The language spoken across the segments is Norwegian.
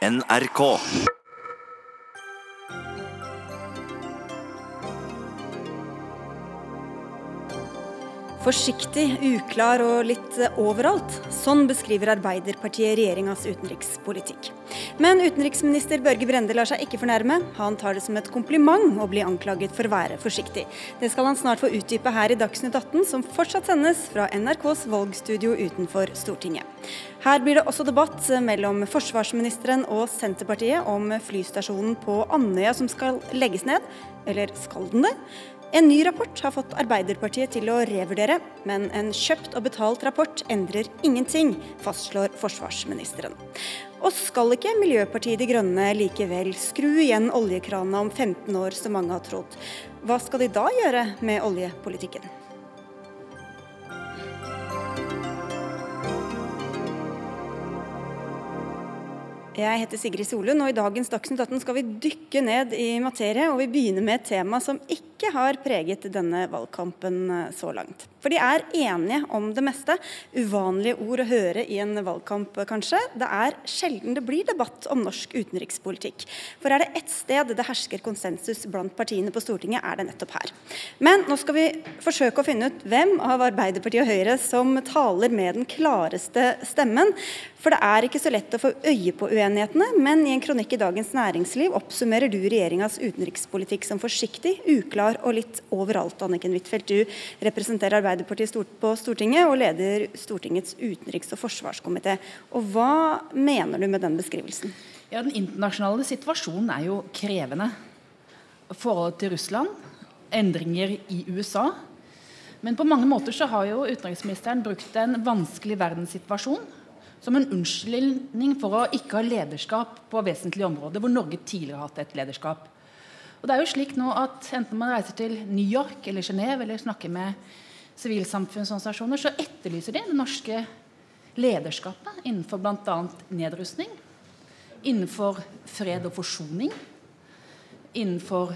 NRK. Forsiktig, uklar og litt overalt. Sånn beskriver Arbeiderpartiet regjeringas utenrikspolitikk. Men utenriksminister Børge Brende lar seg ikke fornærme. Han tar det som et kompliment å bli anklaget for å være forsiktig. Det skal han snart få utdype her i Dagsnytt 18, som fortsatt sendes fra NRKs valgstudio utenfor Stortinget. Her blir det også debatt mellom forsvarsministeren og Senterpartiet om flystasjonen på Andøya som skal legges ned. Eller skal den det? En ny rapport har fått Arbeiderpartiet til å revurdere, men en kjøpt og betalt rapport endrer ingenting, fastslår forsvarsministeren. Og skal ikke Miljøpartiet De Grønne likevel skru igjen oljekrana om 15 år, som mange har trodd? Hva skal de da gjøre med oljepolitikken? Jeg heter Sigrid Solund, og i dagens Dagsnytt 18 skal vi dykke ned i materie. Og vi begynner med et tema som ikke har preget denne valgkampen eh, så langt. For de er enige om det meste. Uvanlige ord å høre i en valgkamp, kanskje. Det er sjelden det blir debatt om norsk utenrikspolitikk. For er det ett sted det hersker konsensus blant partiene på Stortinget, er det nettopp her. Men nå skal vi forsøke å finne ut hvem av Arbeiderpartiet og Høyre som taler med den klareste stemmen. For det er ikke så lett å få øye på uenighetene, men i en kronikk i Dagens Næringsliv oppsummerer du regjeringas utenrikspolitikk som forsiktig, uklar og litt overalt. Anniken Huitfeldt, du representerer Arbeiderpartiet på Stortinget og leder Stortingets utenriks- og forsvarskomité. Og hva mener du med den beskrivelsen? Ja, Den internasjonale situasjonen er jo krevende. Forholdet til Russland, endringer i USA. Men på mange måter så har jo utenriksministeren brukt en vanskelig verdenssituasjon som en unnskyldning for å ikke ha lederskap på vesentlige områder, hvor Norge tidligere har hatt et lederskap. Og det er jo slik nå at Enten man reiser til New York eller Genéve eller snakker med sivilsamfunnsorganisasjoner, så etterlyser de det norske lederskapet innenfor bl.a. nedrustning, innenfor fred og forsoning, innenfor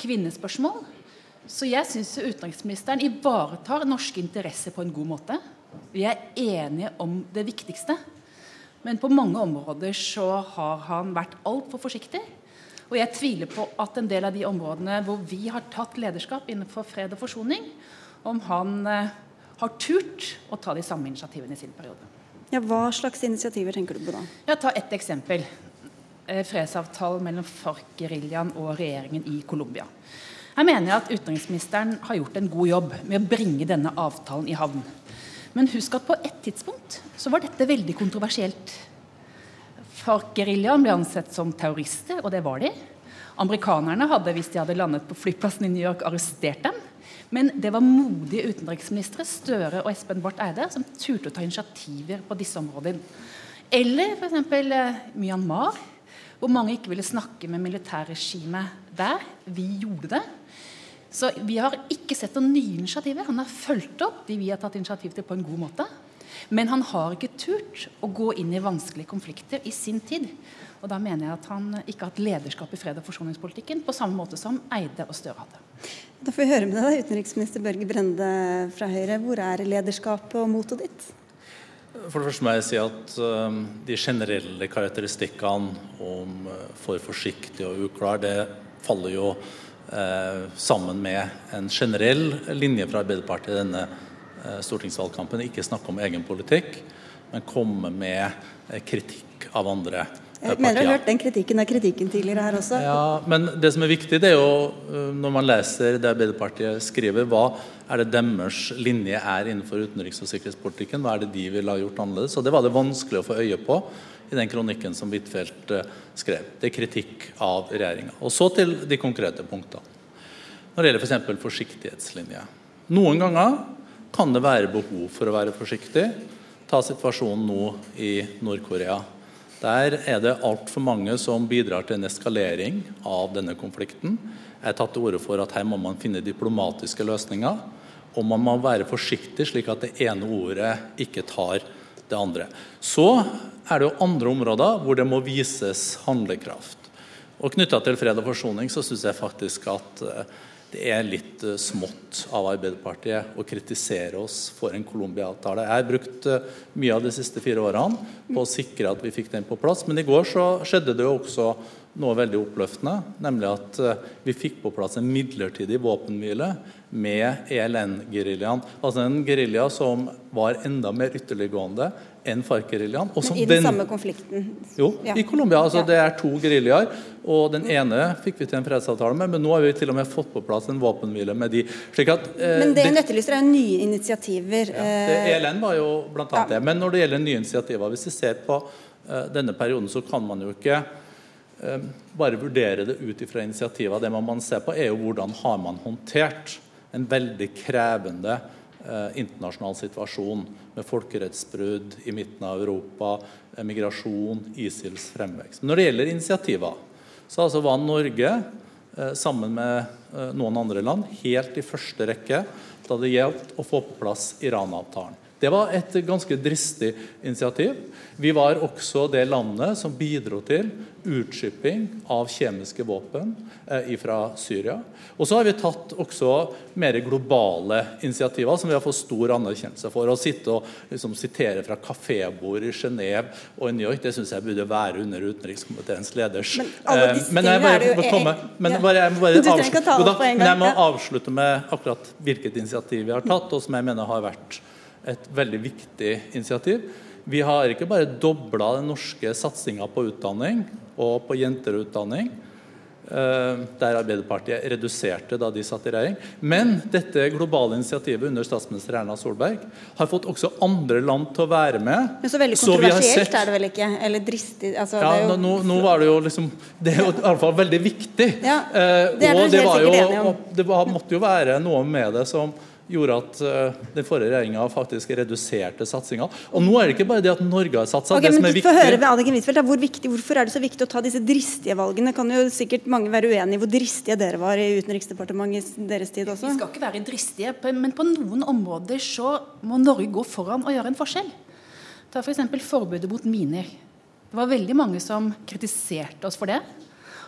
kvinnespørsmål. Så jeg syns utenriksministeren ivaretar norske interesser på en god måte. Vi er enige om det viktigste. Men på mange områder så har han vært altfor forsiktig. Og jeg tviler på at en del av de områdene hvor vi har tatt lederskap innenfor fred og forsoning, om han eh, har turt å ta de samme initiativene i sin periode. Ja, Hva slags initiativer tenker du på da? Ja, Ta ett eksempel. Eh, fredsavtalen mellom FARC-geriljaen og regjeringen i Colombia. Her mener jeg at utenriksministeren har gjort en god jobb med å bringe denne avtalen i havn. Men husk at på et tidspunkt så var dette veldig kontroversielt. FARC-geriljaen ble ansett som terrorister, og det var de. Amerikanerne hadde, hvis de hadde landet på flyplassen i New York, arrestert dem. Men det var modige utenriksministre, Støre og Espen Barth Eide, som turte å ta initiativer på disse områdene. Eller f.eks. Eh, Myanmar, hvor mange ikke ville snakke med militærregimet der. Vi gjorde det. Så vi har ikke sett noen nye initiativer. Han har fulgt opp de vi har tatt initiativ til, på en god måte. Men han har ikke turt å gå inn i vanskelige konflikter i sin tid. Og da mener jeg at han ikke har hatt lederskap i fred- og forsoningspolitikken på samme måte som Eide og Støre hadde. Da får vi høre med deg, utenriksminister Børge Brende fra Høyre. Hvor er lederskapet og motet ditt? For det første må jeg si at um, de generelle karakteristikkene om uh, for forsiktig og uklar, det faller jo Eh, sammen med en generell linje fra Arbeiderpartiet i denne stortingsvalgkampen. Ikke snakke om egen politikk, men komme med eh, kritikk av andre jeg mener du har hørt den kritikken av kritikken tidligere her også. Ja, men det som er viktig, det er jo når man leser det Arbeiderpartiet skriver, hva er det deres linje er innenfor utenriks- og sikkerhetspolitikken? Hva er det de ville ha gjort annerledes? Og Det var det vanskelig å få øye på i den kronikken som Huitfeldt eh, skrev. Det er kritikk av regjeringa. Og så til de konkrete punktene. Når det gjelder f.eks. For forsiktighetslinje. Noen ganger kan det være behov for å være forsiktig. Ta situasjonen nå i Nord-Korea. Der er det altfor mange som bidrar til en eskalering av denne konflikten. Jeg har tatt til orde for at her må man finne diplomatiske løsninger. Og man må være forsiktig, slik at det ene ordet ikke tar det andre. Så er det jo andre områder hvor det må vises handlekraft. Og Knytta til fred og forsoning så syns jeg faktisk at eh, det er litt uh, smått av Arbeiderpartiet å kritisere oss for en Colombia-avtale. Jeg har brukt uh, mye av de siste fire årene på å sikre at vi fikk den på plass. Men i går så skjedde det jo også noe veldig oppløftende, nemlig at uh, vi fikk på plass en midlertidig våpenhvile med ELN-geriljaen. Altså en gerilja som var enda mer ytterliggående enn FARC-geriljaen. Men i den, den, samme konflikten? Jo, ja. i Colombia. Altså, ja. Det er to geriljaer. Og den ene fikk vi til en fredsavtale med, men nå har vi til og med fått på plass en våpenhvile med de. At, eh, men det hun etterlyser, er nye initiativer. Ja, det, ELN var jo blant annet det. Men når det gjelder nye initiativer, hvis vi ser på eh, denne perioden, så kan man jo ikke eh, bare vurdere det ut ifra initiativer. Det man ser på, er jo hvordan har man håndtert en veldig krevende Eh, internasjonal situasjon med folkerettsbrudd i midten av Europa, migrasjon, ISILs fremvekst. Når det gjelder initiativer, så altså var Norge eh, sammen med eh, noen andre land helt i første rekke da det gjaldt å få på plass Iran-avtalen. Det var et ganske dristig initiativ. Vi var også det landet som bidro til utskipping av kjemiske våpen eh, fra Syria. Og så har vi tatt også mer globale initiativer som vi har fått stor anerkjennelse for. Å sitte og liksom, sitere fra kafébord i Genéve og i New York, det syns jeg burde være under utenrikskomiteens leders Men alle eh, disse men jeg bare, er jo komme, men bare, jeg bare avslutte, men jeg må avslutte med akkurat hvilket initiativ vi har tatt, og som jeg mener har vært et veldig viktig initiativ. Vi har ikke bare dobla den norske satsinga på utdanning og på jenterutdanning, utdanning, der Arbeiderpartiet reduserte da de satt i regjering. Men dette globale initiativet under statsminister Erna Solberg har fått også andre land til å være med. Men så veldig kontroversielt sett... er det vel ikke? Eller dristig altså, Ja, jo... nå, nå, var det jo liksom Det er jo i alle fall veldig viktig. Ja, det er dere helt sikkert enig om. Det måtte jo være noe med det som gjorde at uh, den forrige regjeringa faktisk reduserte satsinga. Og nå er det ikke bare det at Norge har satsa. Okay, det som er viktig høre ved Anniken Huitfeldt, hvor viktig, Hvorfor er det så viktig å ta disse dristige valgene? Kan jo sikkert mange være uenig i hvor dristige dere var i Utenriksdepartementet i deres tid også? Vi skal ikke være dristige, men på noen områder så må Norge gå foran og gjøre en forskjell. Ta f.eks. For forbudet mot miner. Det var veldig mange som kritiserte oss for det.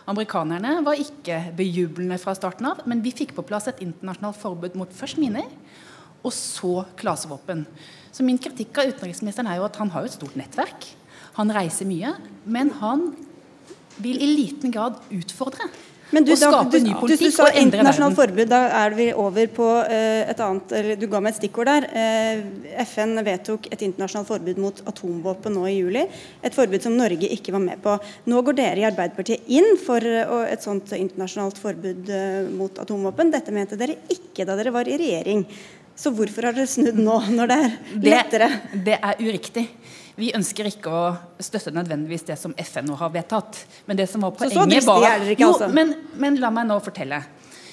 Amerikanerne var ikke bejublende fra starten av, men vi fikk på plass et internasjonalt forbud mot først miner, og så klasevåpen. Så min kritikk av utenriksministeren er jo at han har et stort nettverk. Han reiser mye, men han vil i liten grad utfordre. Men du, da, du, du, du, sa internasjonalt forbud. Da er vi over på uh, et annet eller Du ga meg et stikkord der. Eh, FN vedtok et internasjonalt forbud mot atomvåpen nå i juli. Et forbud som Norge ikke var med på. Nå går dere i Arbeiderpartiet inn for uh, et sånt internasjonalt forbud mot atomvåpen. Dette mente dere ikke da dere var i regjering. Så hvorfor har dere snudd nå, når det er lettere? Det, det er uriktig. Vi ønsker ikke å støtte nødvendigvis det som FN nå har vedtatt. Men det som var poenget var ikke, altså. jo, men, men, la meg nå fortelle.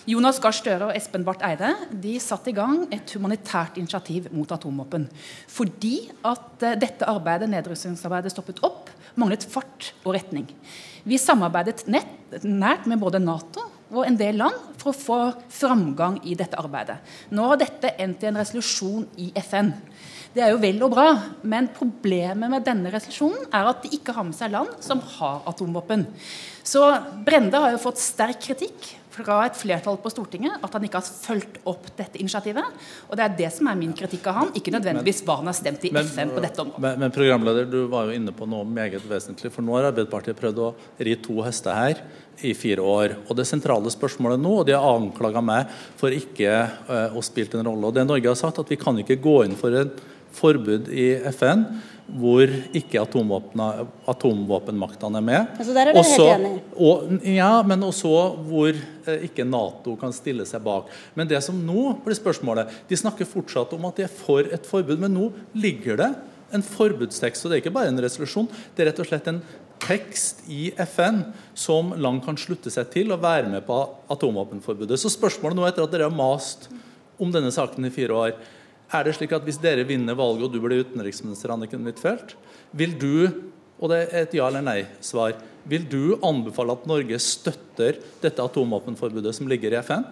Jonas Gahr Støre og Espen Barth Eide de satte i gang et humanitært initiativ mot atomvåpen. Fordi at uh, dette arbeidet, nedrustningsarbeidet stoppet opp, manglet fart og retning. Vi samarbeidet nett, nært med både Nato og en del land for å få framgang i dette arbeidet. Nå har dette endt i en resolusjon i FN. Det er jo vel og bra, men problemet med denne resolusjonen er at de ikke har med seg land som har atomvåpen. Så Brende har jo fått sterk kritikk fra et flertall på Stortinget at han ikke har fulgt opp dette initiativet. Og det er det som er min kritikk av han, ikke nødvendigvis hva han har stemt i men, FN på dette området. Men, men, programleder, du var jo inne på noe meget vesentlig. For nå har Arbeiderpartiet prøvd å ri to hester her i fire år. Og det sentrale spørsmålet nå, og de har anklaga meg for ikke uh, å spille en rolle. Og det Norge har sagt, at vi kan ikke gå inn for en forbud i FN hvor ikke atomvåpenmaktene er med. Altså der er dere helt enig? Og, ja, men også hvor eh, ikke Nato kan stille seg bak. Men det som nå blir spørsmålet De snakker fortsatt om at de er for et forbud, men nå ligger det en forbudstekst. og Det er ikke bare en resolusjon, det er rett og slett en tekst i FN som land kan slutte seg til og være med på atomvåpenforbudet. Så spørsmålet nå etter at dere har mast om denne saken i fire år, er det slik at Hvis dere vinner valget og du blir utenriksminister, Anniken Huitfeldt, vil du og det er et ja- eller nei-svar, vil du anbefale at Norge støtter dette atomvåpenforbudet som ligger i FN?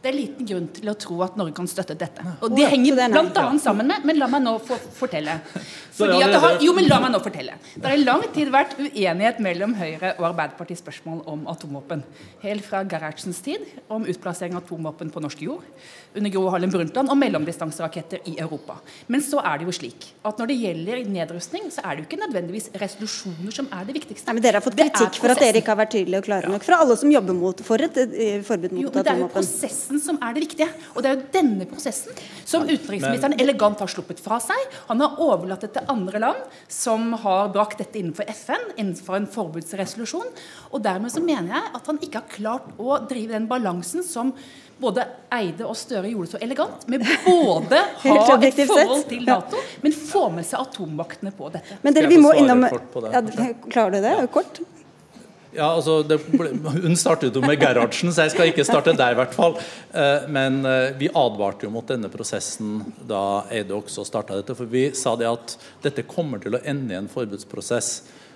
Det er liten grunn til å tro at Norge kan støtte dette. Og Det henger bl.a. sammen med Men la meg nå få fortelle. Fordi at det har, jo, men la meg nå fortelle. Det har i lang tid vært uenighet mellom Høyre og Arbeiderpartiet spørsmål om atomvåpen. Helt fra Gerhardsens tid om utplassering av atomvåpen på norsk jord under Gro Harlem Brundtland og mellomdistanseraketter i Europa. Men så er det jo slik at når det gjelder nedrustning, så er det jo ikke nødvendigvis resolusjoner som er det viktigste. Nei, men Dere har fått kritikk for at dere ikke har vært tydelige og klare nok fra alle som jobber mot, for et forbud mot atomvåpen. Det er jo prosessen som er det viktige. Og det er jo denne prosessen som utenriksministeren elegant har sluppet fra seg. Han har overlatt det til andre land som har brakt dette innenfor FN, innenfor en forbudsresolusjon. Og dermed så mener jeg at han ikke har klart å drive den balansen som både Eide og Støre gjorde det så elegant, med både ha et forhold til Nato, men få med seg atommaktene på dette. Men dere, vi må innom ja, Klarer du det? Kort? Ja, altså, ble, Hun startet jo med Gerhardsen, så jeg skal ikke starte der. i hvert fall. Eh, men eh, vi advarte jo mot denne prosessen da Eide også starta dette. For vi sa det at dette kommer til å ende i en forbudsprosess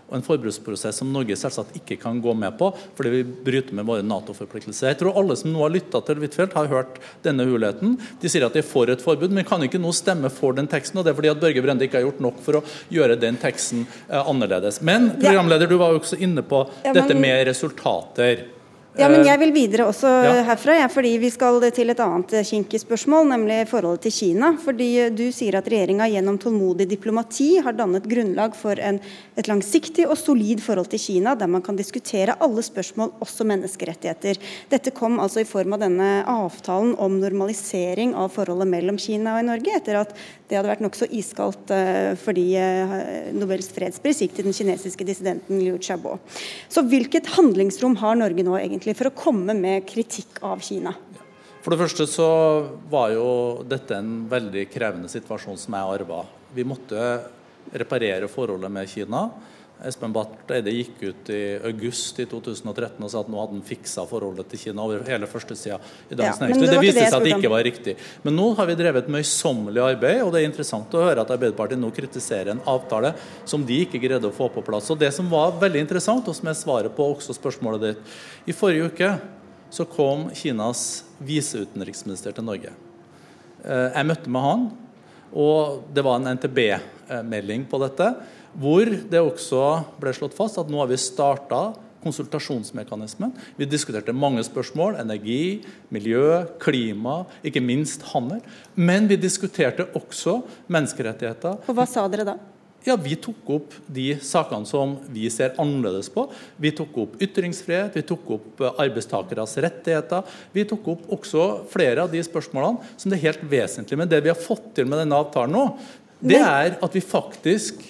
og en forbruksprosess som Norge selvsagt ikke kan gå med på, fordi vi bryter med våre Nato-forpliktelser. Jeg tror alle som nå har lytta til Huitfeldt, har hørt denne hulheten. De sier at de er for et forbud, men kan ikke nå stemme for den teksten. og Det er fordi at Børge Brende ikke har gjort nok for å gjøre den teksten eh, annerledes. Men programleder, du var jo også inne på dette med resultater. Ja, men Jeg vil videre også ja. herfra, ja, fordi vi skal til et annet kinkig spørsmål, nemlig forholdet til Kina. Fordi Du sier at regjeringa gjennom tålmodig diplomati har dannet grunnlag for en, et langsiktig og solid forhold til Kina, der man kan diskutere alle spørsmål, også menneskerettigheter. Dette kom altså i form av denne avtalen om normalisering av forholdet mellom Kina og Norge, etter at det hadde vært nokså iskaldt uh, fordi uh, Nobels fredspris gikk til den kinesiske dissidenten Liu Xiaobo. Så hvilket handlingsrom har Norge nå egentlig for å komme med kritikk av Kina? For det første så var jo dette en veldig krevende situasjon som jeg arva. Vi måtte reparere forholdet med Kina. Espen Barth Eide gikk ut i august i 2013 og sa at nå hadde han fiksa forholdet til Kina over hele førstesida i Dagens ja, Næringsliv. Det, det viste seg at det ikke var riktig. Men nå har vi drevet møysommelig arbeid, og det er interessant å høre at Arbeiderpartiet nå kritiserer en avtale som de ikke greide å få på plass. Og Det som var veldig interessant, og som er svaret på også spørsmålet ditt I forrige uke så kom Kinas viseutenriksminister til Norge. Eh, jeg møtte med han, og det var en NTB-melding på dette hvor det også ble slått fast at nå har vi starta konsultasjonsmekanismen. Vi diskuterte mange spørsmål. Energi, miljø, klima, ikke minst handel. Men vi diskuterte også menneskerettigheter. Og Hva sa dere da? Ja, Vi tok opp de sakene som vi ser annerledes på. Vi tok opp ytringsfrihet, vi tok opp eh, arbeidstakeres rettigheter. Vi tok opp også flere av de spørsmålene som det er helt vesentlig. Men det vi har fått til med denne avtalen nå, det er at vi faktisk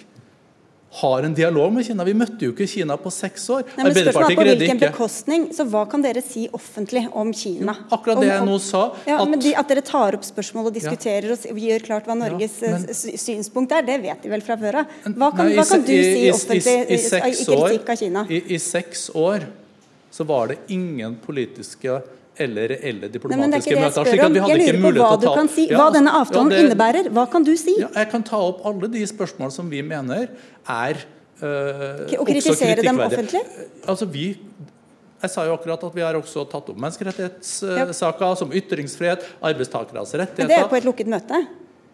har en dialog med Kina. Vi møtte jo ikke Kina på seks år. Nei, men spørsmålet på hvilken bekostning, så Hva kan dere si offentlig om Kina? Akkurat det jeg nå sa. Ja, at, men de, at dere tar opp spørsmål og diskuterer ja. og gjør klart hva Norges ja, men, synspunkt er, det vet de vel fra før av. Hva, kan, hva kan du i, si offentlig i, i, i, kritikk av Kina? I, seks år så var det ingen politiske eller reelle diplomatiske møter. slik at vi hadde ikke mulighet til å ta si, Hva denne avtalen ja, det, innebærer, hva kan du si? Ja, jeg kan ta opp alle de spørsmål som vi mener er øh, Og kritisere dem offentlig? Altså, vi jeg sa jo akkurat at Vi har også tatt opp menneskerettighetssaker ja. som ytringsfrihet, arbeidstakeres rettigheter. Men Det er på et lukket møte?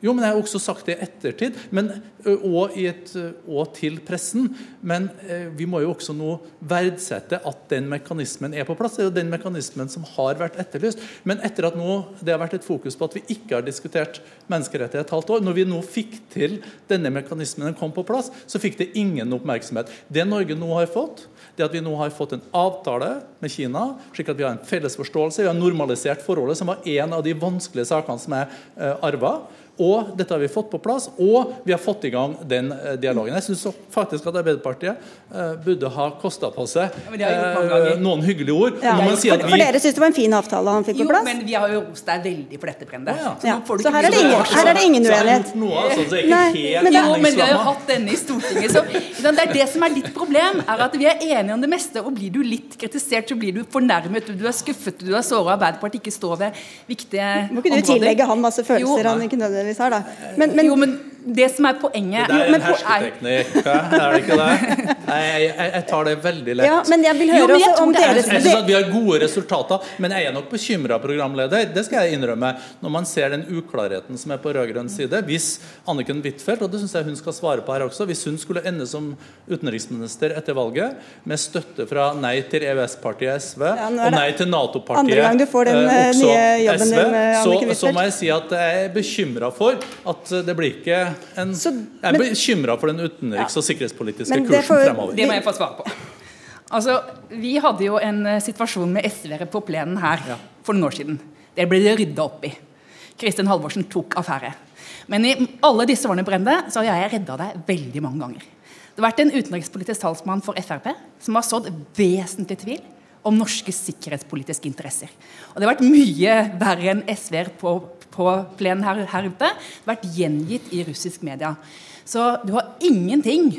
Jo, men Jeg har også sagt det i ettertid, men, og, et, og, til pressen. Men vi må jo også nå verdsette at den mekanismen er på plass. Det er jo den mekanismen som har vært etterlyst. Men etter at nå, det har vært et fokus på at vi ikke har diskutert menneskerettigheter et halvt år, når vi nå fikk til denne mekanismen kom på plass, så fikk det ingen oppmerksomhet. Det Norge nå har fått, det at vi nå har fått en avtale med Kina, slik at vi har en felles forståelse, vi har normalisert forholdet, som var en av de vanskelige sakene som jeg eh, arva. Og dette har vi fått på plass, og vi har fått i gang den eh, dialogen. Jeg syns faktisk at Arbeiderpartiet uh, burde ha kosta på seg uh, noen hyggelige ord. Ja, for, si for, vi... dere syns det var en fin avtale han fikk på plass? Jo, men vi har jo rost deg veldig for dette, Brende. Ja. Så, så her, er det ingen, her er det ingen uenighet. Noe, altså, så Nei, men, jo, men vi har jo hatt denne i Stortinget. Så, det er det som er ditt problem, er at vi er enige om det meste. Og blir du litt kritisert, så blir du fornærmet, du er skuffet, du er såra. Arbeiderpartiet ikke står ved viktige områder. Må ikke du tillegge han masse følelser jo, han ikke nødvendigvis har, da. Men, men, jo, men det som er poenget Det er en hersketeknikk, er det ikke det? Jeg, jeg, jeg tar det veldig lett. Ja, men jeg vil høre jo, jeg om er- deres Jeg synes at Vi har gode resultater, men jeg er nok bekymra programleder. Det skal jeg innrømme. Når man ser den uklarheten som er på rød-grønn side. Hvis Anniken Huitfeldt, og det synes jeg hun skal svare på her også, hvis hun skulle ende som utenriksminister etter valget, med støtte fra nei til EØS-partiet SV Ja, og nei til Nato-partiet andre gang du får den, eh, eh, også nye jobben SV, din, eh, så, så må jeg si at jeg er bekymra for at det blir ikke en Så- Jeg er bekymra for den utenriks- og sikkerhetspolitiske Men det kursen får- fremover. Det må jeg få svare på. Altså, Vi hadde jo en eh, situasjon med SV-ere på plenen her Ja. for noen år siden. Det ble det rydda opp i. Kristin Halvorsen tok affære. Men i alle disse årene Brende, så har jeg redda deg veldig mange ganger. Det har vært en utenrikspolitisk talsmann for Frp som har sådd vesentlig tvil om norske sikkerhetspolitiske interesser. Og Det har vært mye verre enn SV-er på, på plenen her, her ute. Vært gjengitt i russisk media. Så du har ingenting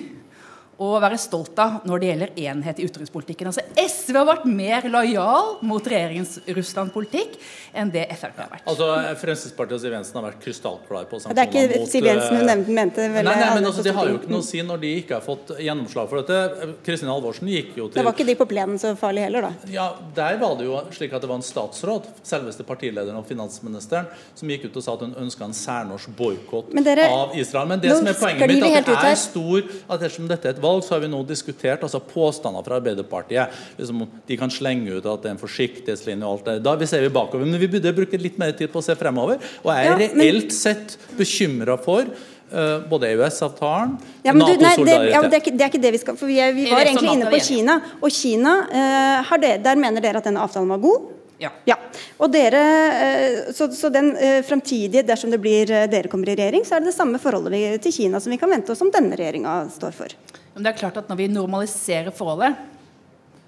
å være stolt av når det gjelder enhet i utenrikspolitikken. Altså, SV har vært mer lojal mot regjeringens Russland-politikk enn det Frp har vært. Altså, Fremskrittspartiet og Siv Jensen har vært krystallklare på Det er ikke mot, Siv Jensen hun eh, nevnte, mente vel Nei, nei, men altså, De Det har jo ikke noe å si når de ikke har fått gjennomslag for dette. Kristin Halvorsen gikk jo Det Da var ikke de på plenen så farlig heller, da. ja, Der var det jo slik at det var en statsråd, selveste partilederen og finansministeren, som gikk ut og sa at hun ønska en særnorsk boikott av Israel. Men det som er poenget mitt, at det er stor at dersom dette er et valg, så har vi nå diskutert altså påstander fra Arbeiderpartiet. Liksom, de kan slenge ut at det er en forsiktighetslinje og alt det Da vi ser vi bakover. Men vi burde bruke litt mer tid på å se fremover. Og jeg er Ja, men- reelt sett bekymra for uh, både EØS-avtalen, Ja, Nato-solidaritet. ja, det, er ikke, det er ikke det vi skal For vi, er, vi var egentlig inne på Kina. Og Kina, uh, har det, der mener dere at denne avtalen var god? Ja. Ja. Og dere, eh, så, så den fremtidige, framtidige, dersom det blir dere kommer i regjering, så er det det samme forholdet til Kina som vi kan vente oss om denne regjeringa står for. Men det er klart at når vi normaliserer forholdet,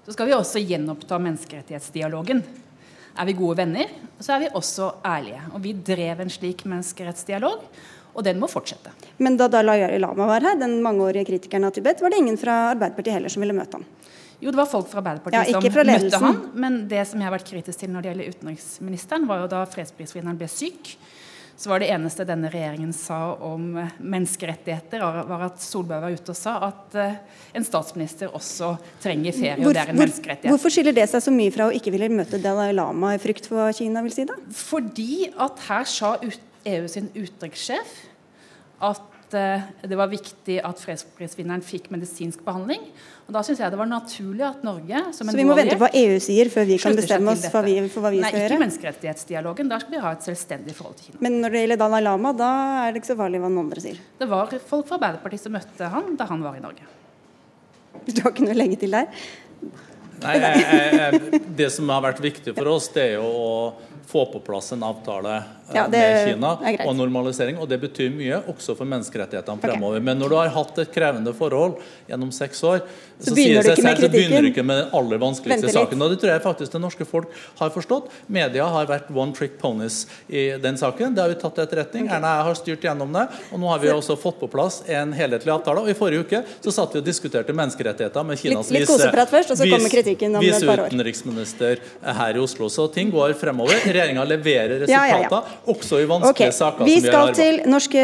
så skal vi også gjenoppta menneskerettighetsdialogen. Er vi gode venner, så er vi også ærlige. Og vi drev en slik menneskerettsdialog, og den må fortsette. Men da Dalai Lama var her, den mangeårige kritikeren av Tibet, var det ingen fra Arbeiderpartiet heller som ville møte ham. Jo, det var folk fra Arbeiderpartiet Ja, som møtte ham. han. Men det som jeg har vært kritisk til når det gjelder utenriksministeren, var jo da fredsprisvinneren ble syk. Så var det eneste denne regjeringen sa om eh, menneskerettigheter, var at Solberg var ute og sa at eh, en statsminister også trenger ferie, og det er en menneskerettighet. hvorfor skiller det seg så mye fra å ikke ville møte Dalai Lama i frykt for hva Kina vil si, da? Fordi at her sa EU sin utenrikssjef at eh, det var viktig at fredsprisvinneren fikk medisinsk behandling. Og Da syns jeg det var naturlig at Norge som en Så vi må vente på hva EU sier før vi kan bestemme oss for, vi, for hva vi Nei, skal ikke menneskerettighetsdialogen. Der skal vi ha et selvstendig forhold til Kina. Men når det gjelder Dalai Lama, da er det ikke så farlig hva noen andre sier. Det var folk fra Arbeiderpartiet som møtte han da han var i Norge. Du har ikke noe å legge til der? Nei, jeg, jeg, jeg, Det som har vært viktig for oss, det er jo å få på plass en avtale eh, Ja, med Kina og normalisering. Og det betyr mye også for menneskerettighetene Ok. fremover. Men når du har hatt et krevende forhold gjennom seks år, Så så, sier det seg selv, så begynner du ikke med den aller vanskeligste saken. Og det tror jeg faktisk det norske folk har forstått. Media har vært one trick ponies i den saken. Det har vi tatt til etterretning. Erna jeg har styrt gjennom det. Og nå har vi også fått på plass en helhetlig avtale. Og i forrige uke så satt vi og diskuterte menneskerettigheter med Kinas Litt- litt først, og så kommer kritikken om et par år. Viseutenriksminister her i Oslo. Så ting går fremover. Regjeringa leverer Ja, ja, resultater, ja. også i vanskelige okay. saker Vi skal til norsk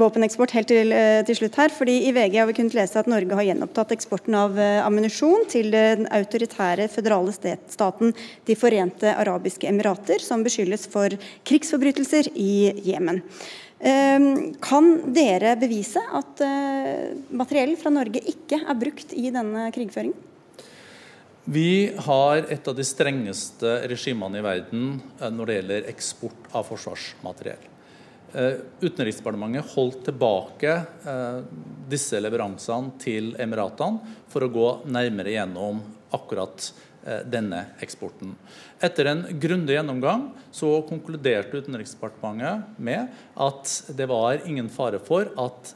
våpeneksport helt til, eh, til slutt her. fordi I VG har vi kunnet lese at Norge har gjenopptatt eksporten av eh, ammunisjon til den autoritære føderale staten De forente arabiske emirater, som beskyldes for krigsforbrytelser i Jemen. Eh, Kan dere bevise at eh, materiell fra Norge ikke er brukt i denne krigføringen? Vi har et av de strengeste regimene i verden eh, når det gjelder eksport av forsvarsmateriell. Eh, Utenriksdepartementet holdt tilbake eh, disse leveransene til Emiratene for å gå nærmere gjennom akkurat denne eksporten. Etter en grundig gjennomgang så konkluderte Utenriksdepartementet med at det var ingen fare for at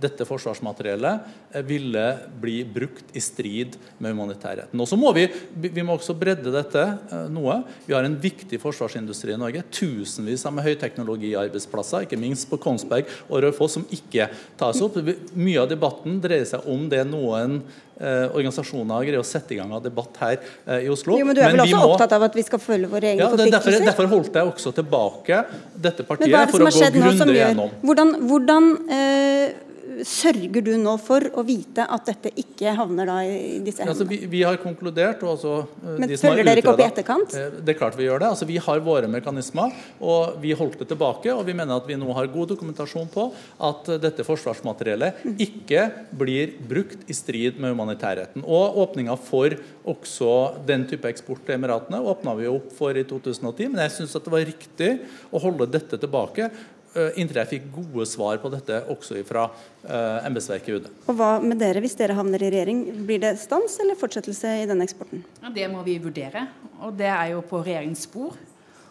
dette forsvarsmateriellet eh, ville bli brukt i strid med humanitærretten. Og så må vi, vi må også bredde dette eh, noe. Vi har en viktig forsvarsindustri i Norge. Tusenvis av med høyteknologiarbeidsplasser, ikke minst på Kongsberg og Raufoss, som ikke tas opp. Mye av debatten dreier seg om det noen organisasjoner greier å sette i gang av debatt her i Oslo. Jo, men Du er vel også må... opptatt av at vi skal følge våre egne ja, forpliktelser? Derfor, derfor, holdt jeg også tilbake dette partiet for å gå grundig gjennom. Hvordan, hvordan eh, sørger du nå for å vite at dette ikke havner da i disse hendene? Altså, vi, vi, har konkludert. Altså, Men de følger dere ikke opp i etterkant? Eh, det er klart vi gjør det. Altså, vi har våre mekanismer, og vi holdt det tilbake. Og vi mener at vi nå har god dokumentasjon på at dette forsvarsmateriellet mm. ikke blir brukt i strid med humanitærretten. Og åpninga for også den type eksport til Emiratene åpna vi opp for i 2010, men jeg syns det var riktig å holde dette tilbake Eh, inntil jeg fikk gode svar på dette også fra uh, embetsverket i UD. Og Hva med dere hvis dere havner i regjering? Blir det stans eller fortsettelse i denne eksporten? Ja, det må vi vurdere, og det er jo på regjeringens spor.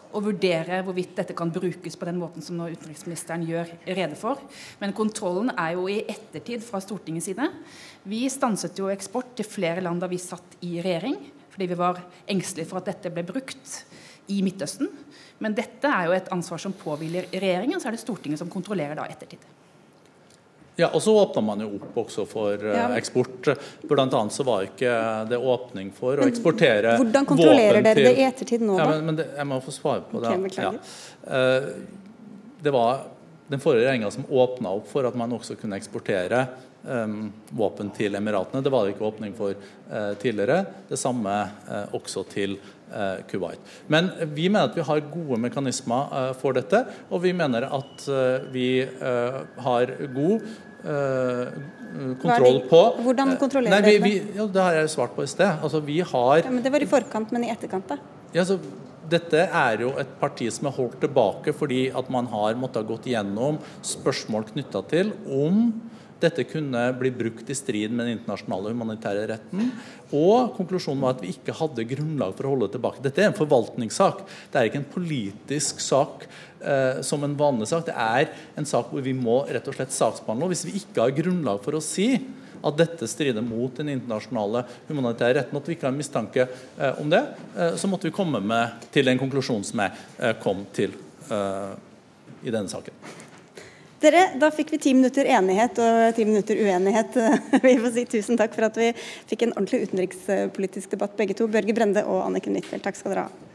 Å vurdere hvorvidt dette kan brukes på den måten som nå utenriksministeren gjør rede for. Men kontrollen er jo i ettertid fra Stortingets side. Vi stanset jo eksport til flere land da vi satt i regjering, fordi vi var engstelige for at dette ble brukt i Midtøsten. Men dette er jo et ansvar som påhviler regjeringen, så er det Stortinget som kontrollerer da ettertid. Ja, og Så åpna man jo opp også for ja. eksport. Blant annet så var ikke det åpning for å eksportere våpen til Hvordan kontrollerer dere det i ettertid nå, da? Ja, men, men det, jeg må få svare på det. Okay, ja. uh, det var den forrige regjeringa som åpna opp for at man også kunne eksportere um, våpen til Emiratene. Det var det ikke åpning for uh, tidligere. Det samme også til Eh, Kuwait. Men vi mener at vi har gode mekanismer eh, for dette, og vi mener at eh, vi har god kontroll på Hvordan kontrollerer dere det? Ja, det har jeg svart på i sted. Altså, vi har ja, men Det var i forkant, men i etterkant, da? Ja, så dette er jo et parti som er holdt tilbake fordi at man har måttet gått gjennom spørsmål knytta til om dette kunne bli brukt i strid med den internasjonale humanitære retten. Og konklusjonen var at vi ikke hadde grunnlag for å holde tilbake. Dette er en forvaltningssak. Det er ikke en politisk sak eh, som en vanlig sak. Det er en sak hvor vi må rett og slett saksbehandle. Og hvis vi ikke har grunnlag for å si at dette strider mot den internasjonale humanitære retten, at vi ikke har mistanke eh, om det, eh, så måtte vi komme med til den konklusjonen som jeg eh, kom til eh, i denne saken. Dere, da fikk vi ti minutter enighet og ti minutter uenighet. Vi får si tusen takk for at vi fikk en ordentlig utenrikspolitisk debatt begge to. Børge Brende og Anniken Huitfeldt, takk skal dere ha.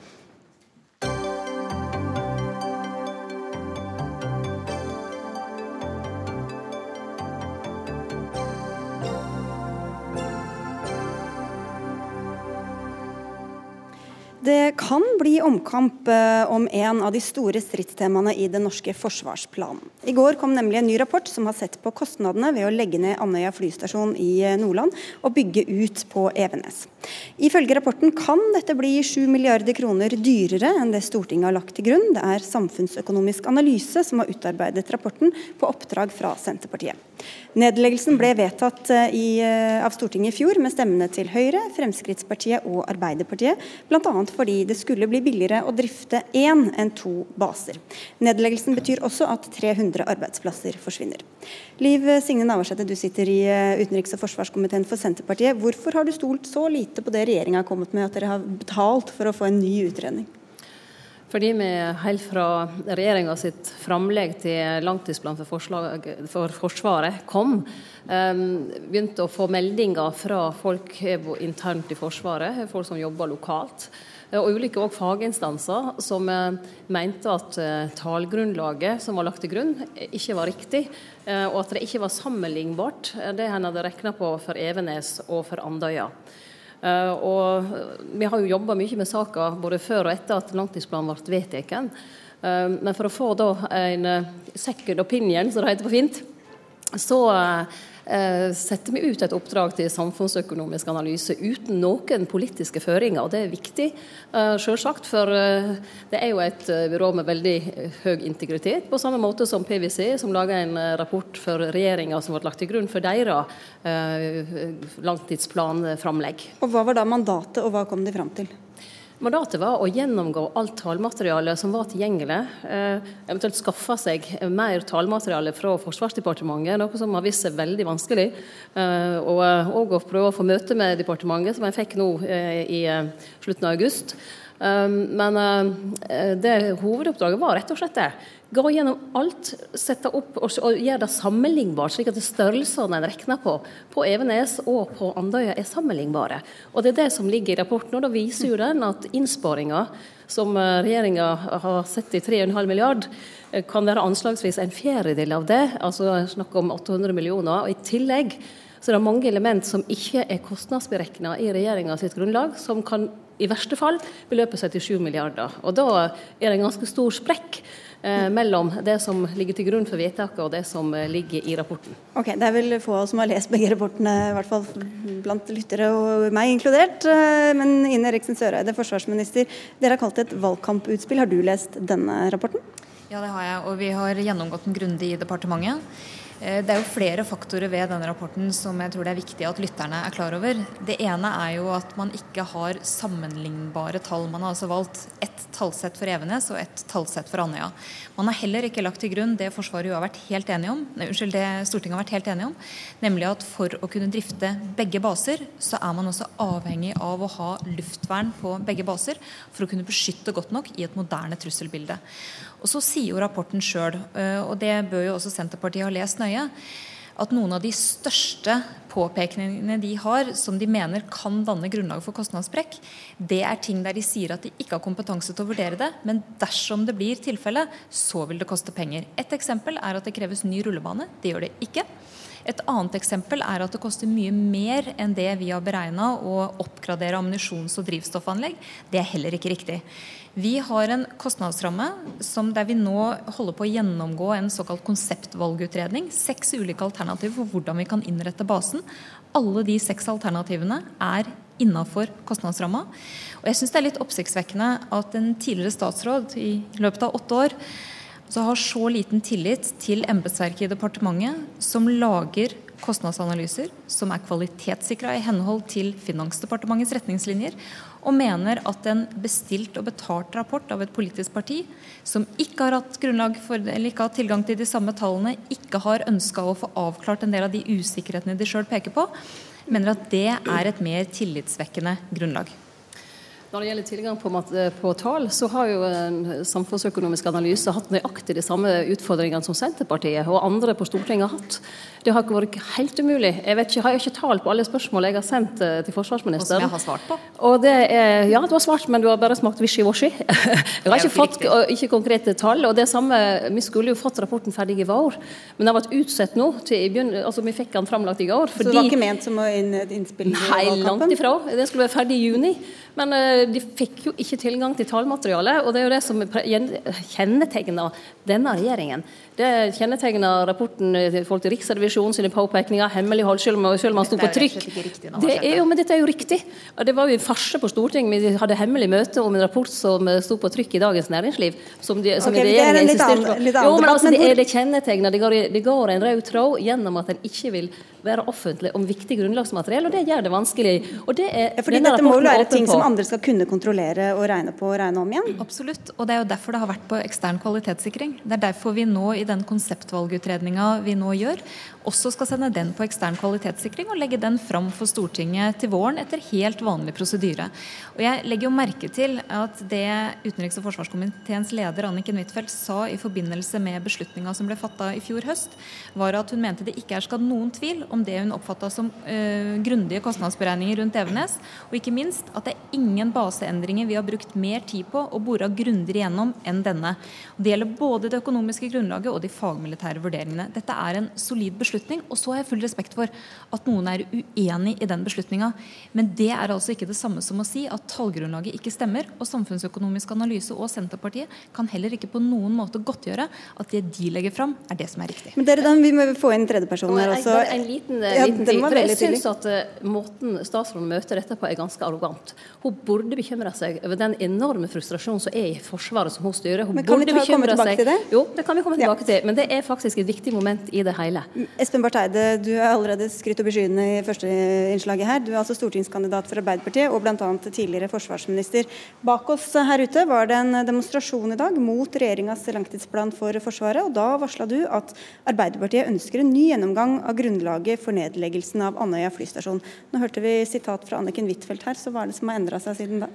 Det kan bli omkamp eh, om en av de store stridstemaene i den norske forsvarsplanen. I går kom nemlig en ny rapport som har sett på kostnadene ved å legge ned Andøya flystasjon i eh, Nordland og bygge ut på Evenes. Ifølge rapporten kan dette bli 7 milliarder kroner dyrere enn det Stortinget har lagt til grunn. Det er Samfunnsøkonomisk analyse som har utarbeidet rapporten på oppdrag fra Senterpartiet. Nedleggelsen ble vedtatt eh, i, av Stortinget i fjor med stemmene til Høyre, Fremskrittspartiet og Arbeiderpartiet, bl.a fordi det skulle bli billigere å drifte én enn to baser. Nedleggelsen betyr også at 300 arbeidsplasser forsvinner. Liv Signe Navarsete, du sitter i eh, utenriks- og forsvarskomiteen for Senterpartiet. Hvorfor har du stolt så lite på det regjeringa har kommet med, at dere har betalt for å få en ny utredning? Fordi vi helt fra regjeringa sitt framlegg til langtidsplan for, forslag, for Forsvaret kom, um, begynte å få meldinger fra folk internt i Forsvaret, folk som jobber lokalt, Eh, og ulike faginstanser som eh, mente at eh, tallgrunnlaget som var lagt til grunn, ikke var riktig. Og at det ikke var sammenlignbart, det en hadde regna på for Evenes og for Andøya. Og vi har jo jobba mye med saka både før og etter at langtidsplanen ble vedtatt. Men for å få da en second opinion, som det heter på fint, så eh, setter vi ut et oppdrag til samfunnsøkonomisk analyse uten noen politiske føringer. og Det er viktig, eh, selvsagt, for eh, det er jo et eh, byrå med veldig eh, høy integritet, på samme måte som PwC, som lager en eh, rapport for regjeringa som ble lagt til grunn for deres langtidsplanframlegg. Og Hva var da mandatet, og hva kom de fram til? Mandatet var å gjennomgå alt tallmateriale som var tilgjengelig. Eh, eventuelt skaffe seg mer tallmateriale fra Forsvarsdepartementet, noe som har vist seg veldig vanskelig. Eh, og òg å prøve å få møte med departementet, som jeg fikk nå eh, i slutten av august. Men det hovedoppdraget var rett og slett det. Gå gjennom alt, sette opp og, og gjøre det sammenlignbart, slik at størrelsene en regner på på Evenes og på Andøya er sammenlignbare. Og Det er det som ligger i rapporten. og Da viser jo den at innsparinga som eh, regjeringa har sett i 3,5 milliard, eh, kan være anslagsvis en fjerdedel av det, altså snakk om 800 millioner. og I tillegg så er det mange element som ikke er kostnadsberegna i regjeringa sitt grunnlag, som kan i verste fall beløpe seg til 7 milliarder. Og Da er det en ganske stor sprekk mellom det som ligger til grunn for vedtaket og det som eh, ligger i rapporten. Ok, Det er vel få som har lest begge rapportene, i hvert fall blant lyttere og meg inkludert. Eh, men Ine Eriksen Søreide, forsvarsminister, dere har kalt det et valgkamputspill. Har du lest denne rapporten? Ja, det har jeg, og vi har gjennomgått den grundig i departementet. Eh, det er jo flere faktorer ved denne rapporten som jeg tror det er viktig at lytterne er klar over. Det ene er jo at man ikke har sammenlignbare tall. Man har altså valgt ett tallsett for Evenes og ett tallsett for Andøya. Man har heller ikke lagt til grunn det Forsvaret har vært helt enige om, nei, unnskyld, det Stortinget har vært helt enige om, nemlig at for å kunne drifte begge baser, så er man også avhengig av å ha luftvern på begge baser for å kunne beskytte godt nok i et moderne trusselbilde. Og Så sier jo rapporten sjøl, eh, og det bør jo også Senterpartiet ha lest nøye, at noen av de største påpekningene de har, som de mener kan danne grunnlag for kostnadssprekk, det er ting der de sier at de ikke har kompetanse til å vurdere det, men dersom det blir tilfelle, så vil det koste penger. Et eksempel er at det kreves ny rullebane. Det gjør det ikke. Et annet eksempel er at det koster mye mer enn det vi har beregna å oppgradere ammunisjons- og drivstoffanlegg. Det er heller ikke riktig. Vi har en kostnadsramme der vi nå holder på å gjennomgå en såkalt konseptvalgutredning. Seks ulike alternativer for hvordan vi kan innrette basen. Alle de seks alternativene er innafor kostnadsramma. Og jeg syns det er litt oppsiktsvekkende at en tidligere statsråd i løpet av åtte år så har så liten tillit til embetsverket i departementet, som lager kostnadsanalyser som er kvalitetssikra i henhold til Finansdepartementets retningslinjer, og mener at en bestilt og betalt rapport av et politisk parti som ikke har hatt, for, ikke har tilgang til de samme tallene, ikke har ønska å få avklart en del av de usikkerhetene de sjøl peker på, mener at det er et mer tillitsvekkende grunnlag. Når det gjelder tilgang på, på, tall, så har jo en samfunnsøkonomisk analyse hatt nøyaktig de samme utfordringene som Senterpartiet og andre på Stortinget har hatt. Det har ikke vært helt umulig. Jeg vet ikke, har ikke tall på alle spørsmål jeg har sendt eh, til forsvarsministeren. Og som jeg har svart på. Det er, ja, du har svart, men du har bare smakt wishy-washy. Jeg har ikke fått ikke konkrete tall. og det samme, Vi skulle jo fått rapporten ferdig i vår, men den har vært utsatt nå. til altså Vi fikk den framlagt i går. Fordi, Så det var ikke ment som å innspille i valgkampen? Nei, langt ifra. Den skulle være ferdig i juni. Men uh, de fikk jo ikke tilgang til tallmateriale, og det er jo det som kjennetegner denne regjeringen. Det kjennetegner rapporten i forhold til Riksrevisjonen sine påpekninger, hemmelighold, selv om, selv om man sto på trykk. Det er jo, men dette er jo riktig. Det var jo en farse på Stortinget. Vi hadde hemmelig møte om en rapport som sto på trykk i Dagens Næringsliv. Som, de, som okay, regjeringen insisterte på. Jo, men altså, det, er det kjennetegner. Det går, det går en rød tråd gjennom at en ikke vil være offentlig om viktig grunnlagsmateriell, og det gjør det vanskelig. Og det er, ja, fordi dette må jo være ting som andre skal kunne kontrollere og regne på og regne om igjen? Absolutt, og det er jo derfor det har vært på ekstern kvalitetssikring. Det er derfor vi nå i den konseptvalgutredninga vi nå gjør, også skal sende den på ekstern kvalitetssikring og legge den fram for Stortinget til våren etter helt vanlig prosedyre. Og Jeg legger jo merke til at det utenriks- og forsvarskomiteens leder Anniken Huitfeldt sa i forbindelse med beslutninga som ble fatta i fjor høst, var at hun mente det ikke er skadd noen tvil om det hun oppfatta som øh, grundige kostnadsberegninger rundt Evenes, og ikke minst at det ingen baseendringer vi har brukt mer tid på og bora grundigere igjennom enn denne. Det gjelder både det økonomiske grunnlaget og de fagmilitære vurderingene. Dette er en solid beslutning, og så har jeg full respekt for at noen er uenig i den beslutninga. Men det er altså ikke det samme som å si at tallgrunnlaget ikke stemmer. Og Samfunnsøkonomisk analyse og Senterpartiet kan heller ikke på noen måte godtgjøre at det de legger fram, er det som er riktig. Men dere, Vi må få inn tredjeperson her også. En liten, ja, ting. For jeg syns at uh, måten statsråden møter dette på, er ganske arrogant. Hun burde bekymre seg over den enorme frustrasjonen som er i Forsvaret som hun styrer. Hun Men kan vi ta, komme tilbake til det? Jo, det kan vi komme tilbake ja. til. Men det er faktisk et viktig moment i det hele. Espen Barth Eide, du er allerede skrytt opp i skyene i første innslaget her. Du er altså stortingskandidat for Arbeiderpartiet og bl.a. tidligere forsvarsminister. Bak oss her ute var det en demonstrasjon i dag mot regjeringas langtidsplan for Forsvaret. og Da varsla du at Arbeiderpartiet ønsker en ny gjennomgang av grunnlaget for nedleggelsen av Andøya flystasjon. Nå hørte vi sitat fra Anniken Huitfeldt her, så hva er det som har endra seg siden da?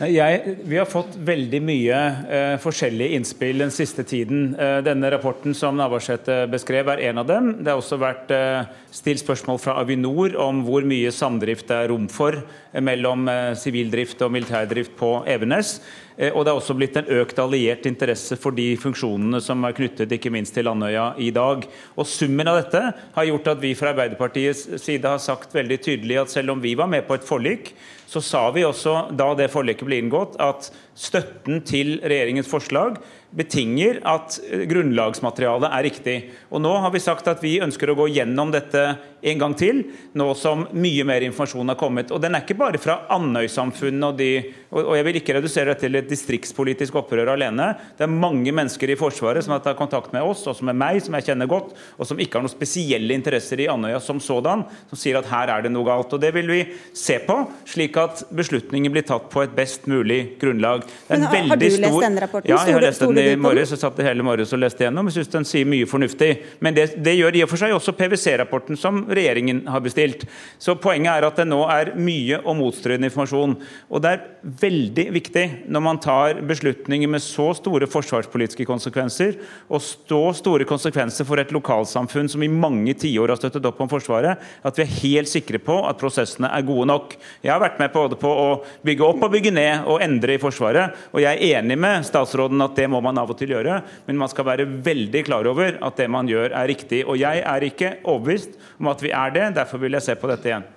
Jeg, vi har fått veldig mye eh, forskjellige innspill den siste tiden. Eh, denne rapporten som Navarsete beskrev, er en av dem. Det har også vært eh, stilt spørsmål fra Avinor om hvor mye samdrift det er rom for eh, mellom eh, drift og militærdrift på Evenes. Eh, og det er også blitt en økt alliert interesse for de funksjonene som er knyttet ikke minst til Landøya i dag. Og Summen av dette har gjort at vi fra Arbeiderpartiets side har sagt veldig tydelig at selv om vi var med på et forlik, så sa vi også da det forliket ble inngått, at støtten til regjeringens forslag betinger at grunnlagsmaterialet er riktig. Og Nå har vi sagt at vi ønsker å gå gjennom dette en gang til, nå som mye mer informasjon har kommet. Og Den er ikke bare fra Andøy-samfunnet, og, de, og jeg vil ikke redusere dette til et distriktspolitisk opprør alene. Det er mange mennesker i Forsvaret som har tatt kontakt med oss, også som er meg, som jeg kjenner godt, og som ikke har noen spesielle interesser i Andøya som sådan, som sier at her er det noe galt. Og Det vil vi se på, slik at beslutninger blir tatt på et best mulig grunnlag. Men har, har, du lest stor... denne rapporten? Ja, jeg har lest den i morges. Jeg satt hele morges og leste gjennom. Jeg syns den sier mye fornuftig. Men det, det gjør i og for seg også PwC-rapporten som regjeringen har bestilt. Så poenget er at det nå er mye og motstridende informasjon. Og det er veldig viktig når man tar beslutninger med så store forsvarspolitiske konsekvenser, og så store konsekvenser for et lokalsamfunn som i mange tiår har støttet opp om Forsvaret, at vi er helt sikre på at prosessene er gode nok. Jeg har vært med både på å bygge opp og bygge ned og endre i Forsvaret. Og jeg er enig med statsråden at det må man av og til gjøre, men man skal være veldig klar over at det man gjør er riktig. Og jeg er ikke overbevist om at vi er det, derfor vil jeg se på dette igjen.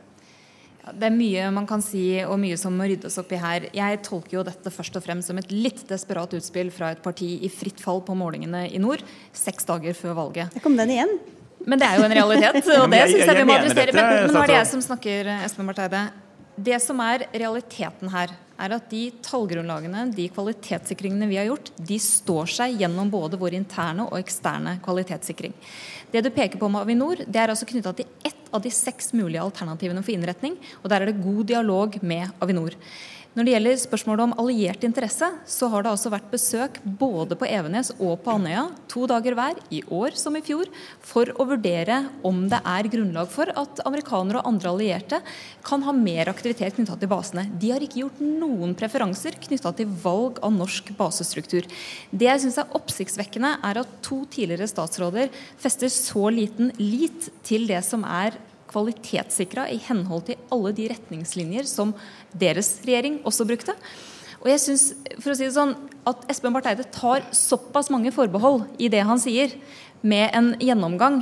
Det er mye man kan si og mye som må ryddes opp i her. Jeg tolker jo dette først og fremst som et litt desperat utspill fra et parti i fritt fall på målingene i nord, seks dager før valget. Der kom den igjen. Men det er jo en realitet, og det syns jeg vi må adressere. Men, men nå er det jeg som snakker, Espen Barth Eide. Det som er realiteten her, er at de tallgrunnlagene, de kvalitetssikringene vi har gjort, de står seg gjennom både vår interne og eksterne kvalitetssikring. Det du peker på med Avinor, det er altså knytta til ett av de seks mulige alternativene for innretning, og der er det god dialog med Avinor. Når det gjelder spørsmålet om alliert interesse, så har det altså vært besøk både på Evenes og på Andøya, to dager hver, i år som i fjor, for å vurdere om det er grunnlag for at amerikanere og andre allierte kan ha mer aktivitet knytta til basene. De har ikke gjort noen preferanser knytta til valg av norsk basestruktur. Det jeg syns er oppsiktsvekkende, er at to tidligere statsråder fester så liten lit til det som er kvalitetssikra i henhold til alle de retningslinjer som deres regjering også brukte. Og jeg synes, for å si det sånn, at Espen Barth Eide tar såpass mange forbehold i det han sier, med en gjennomgang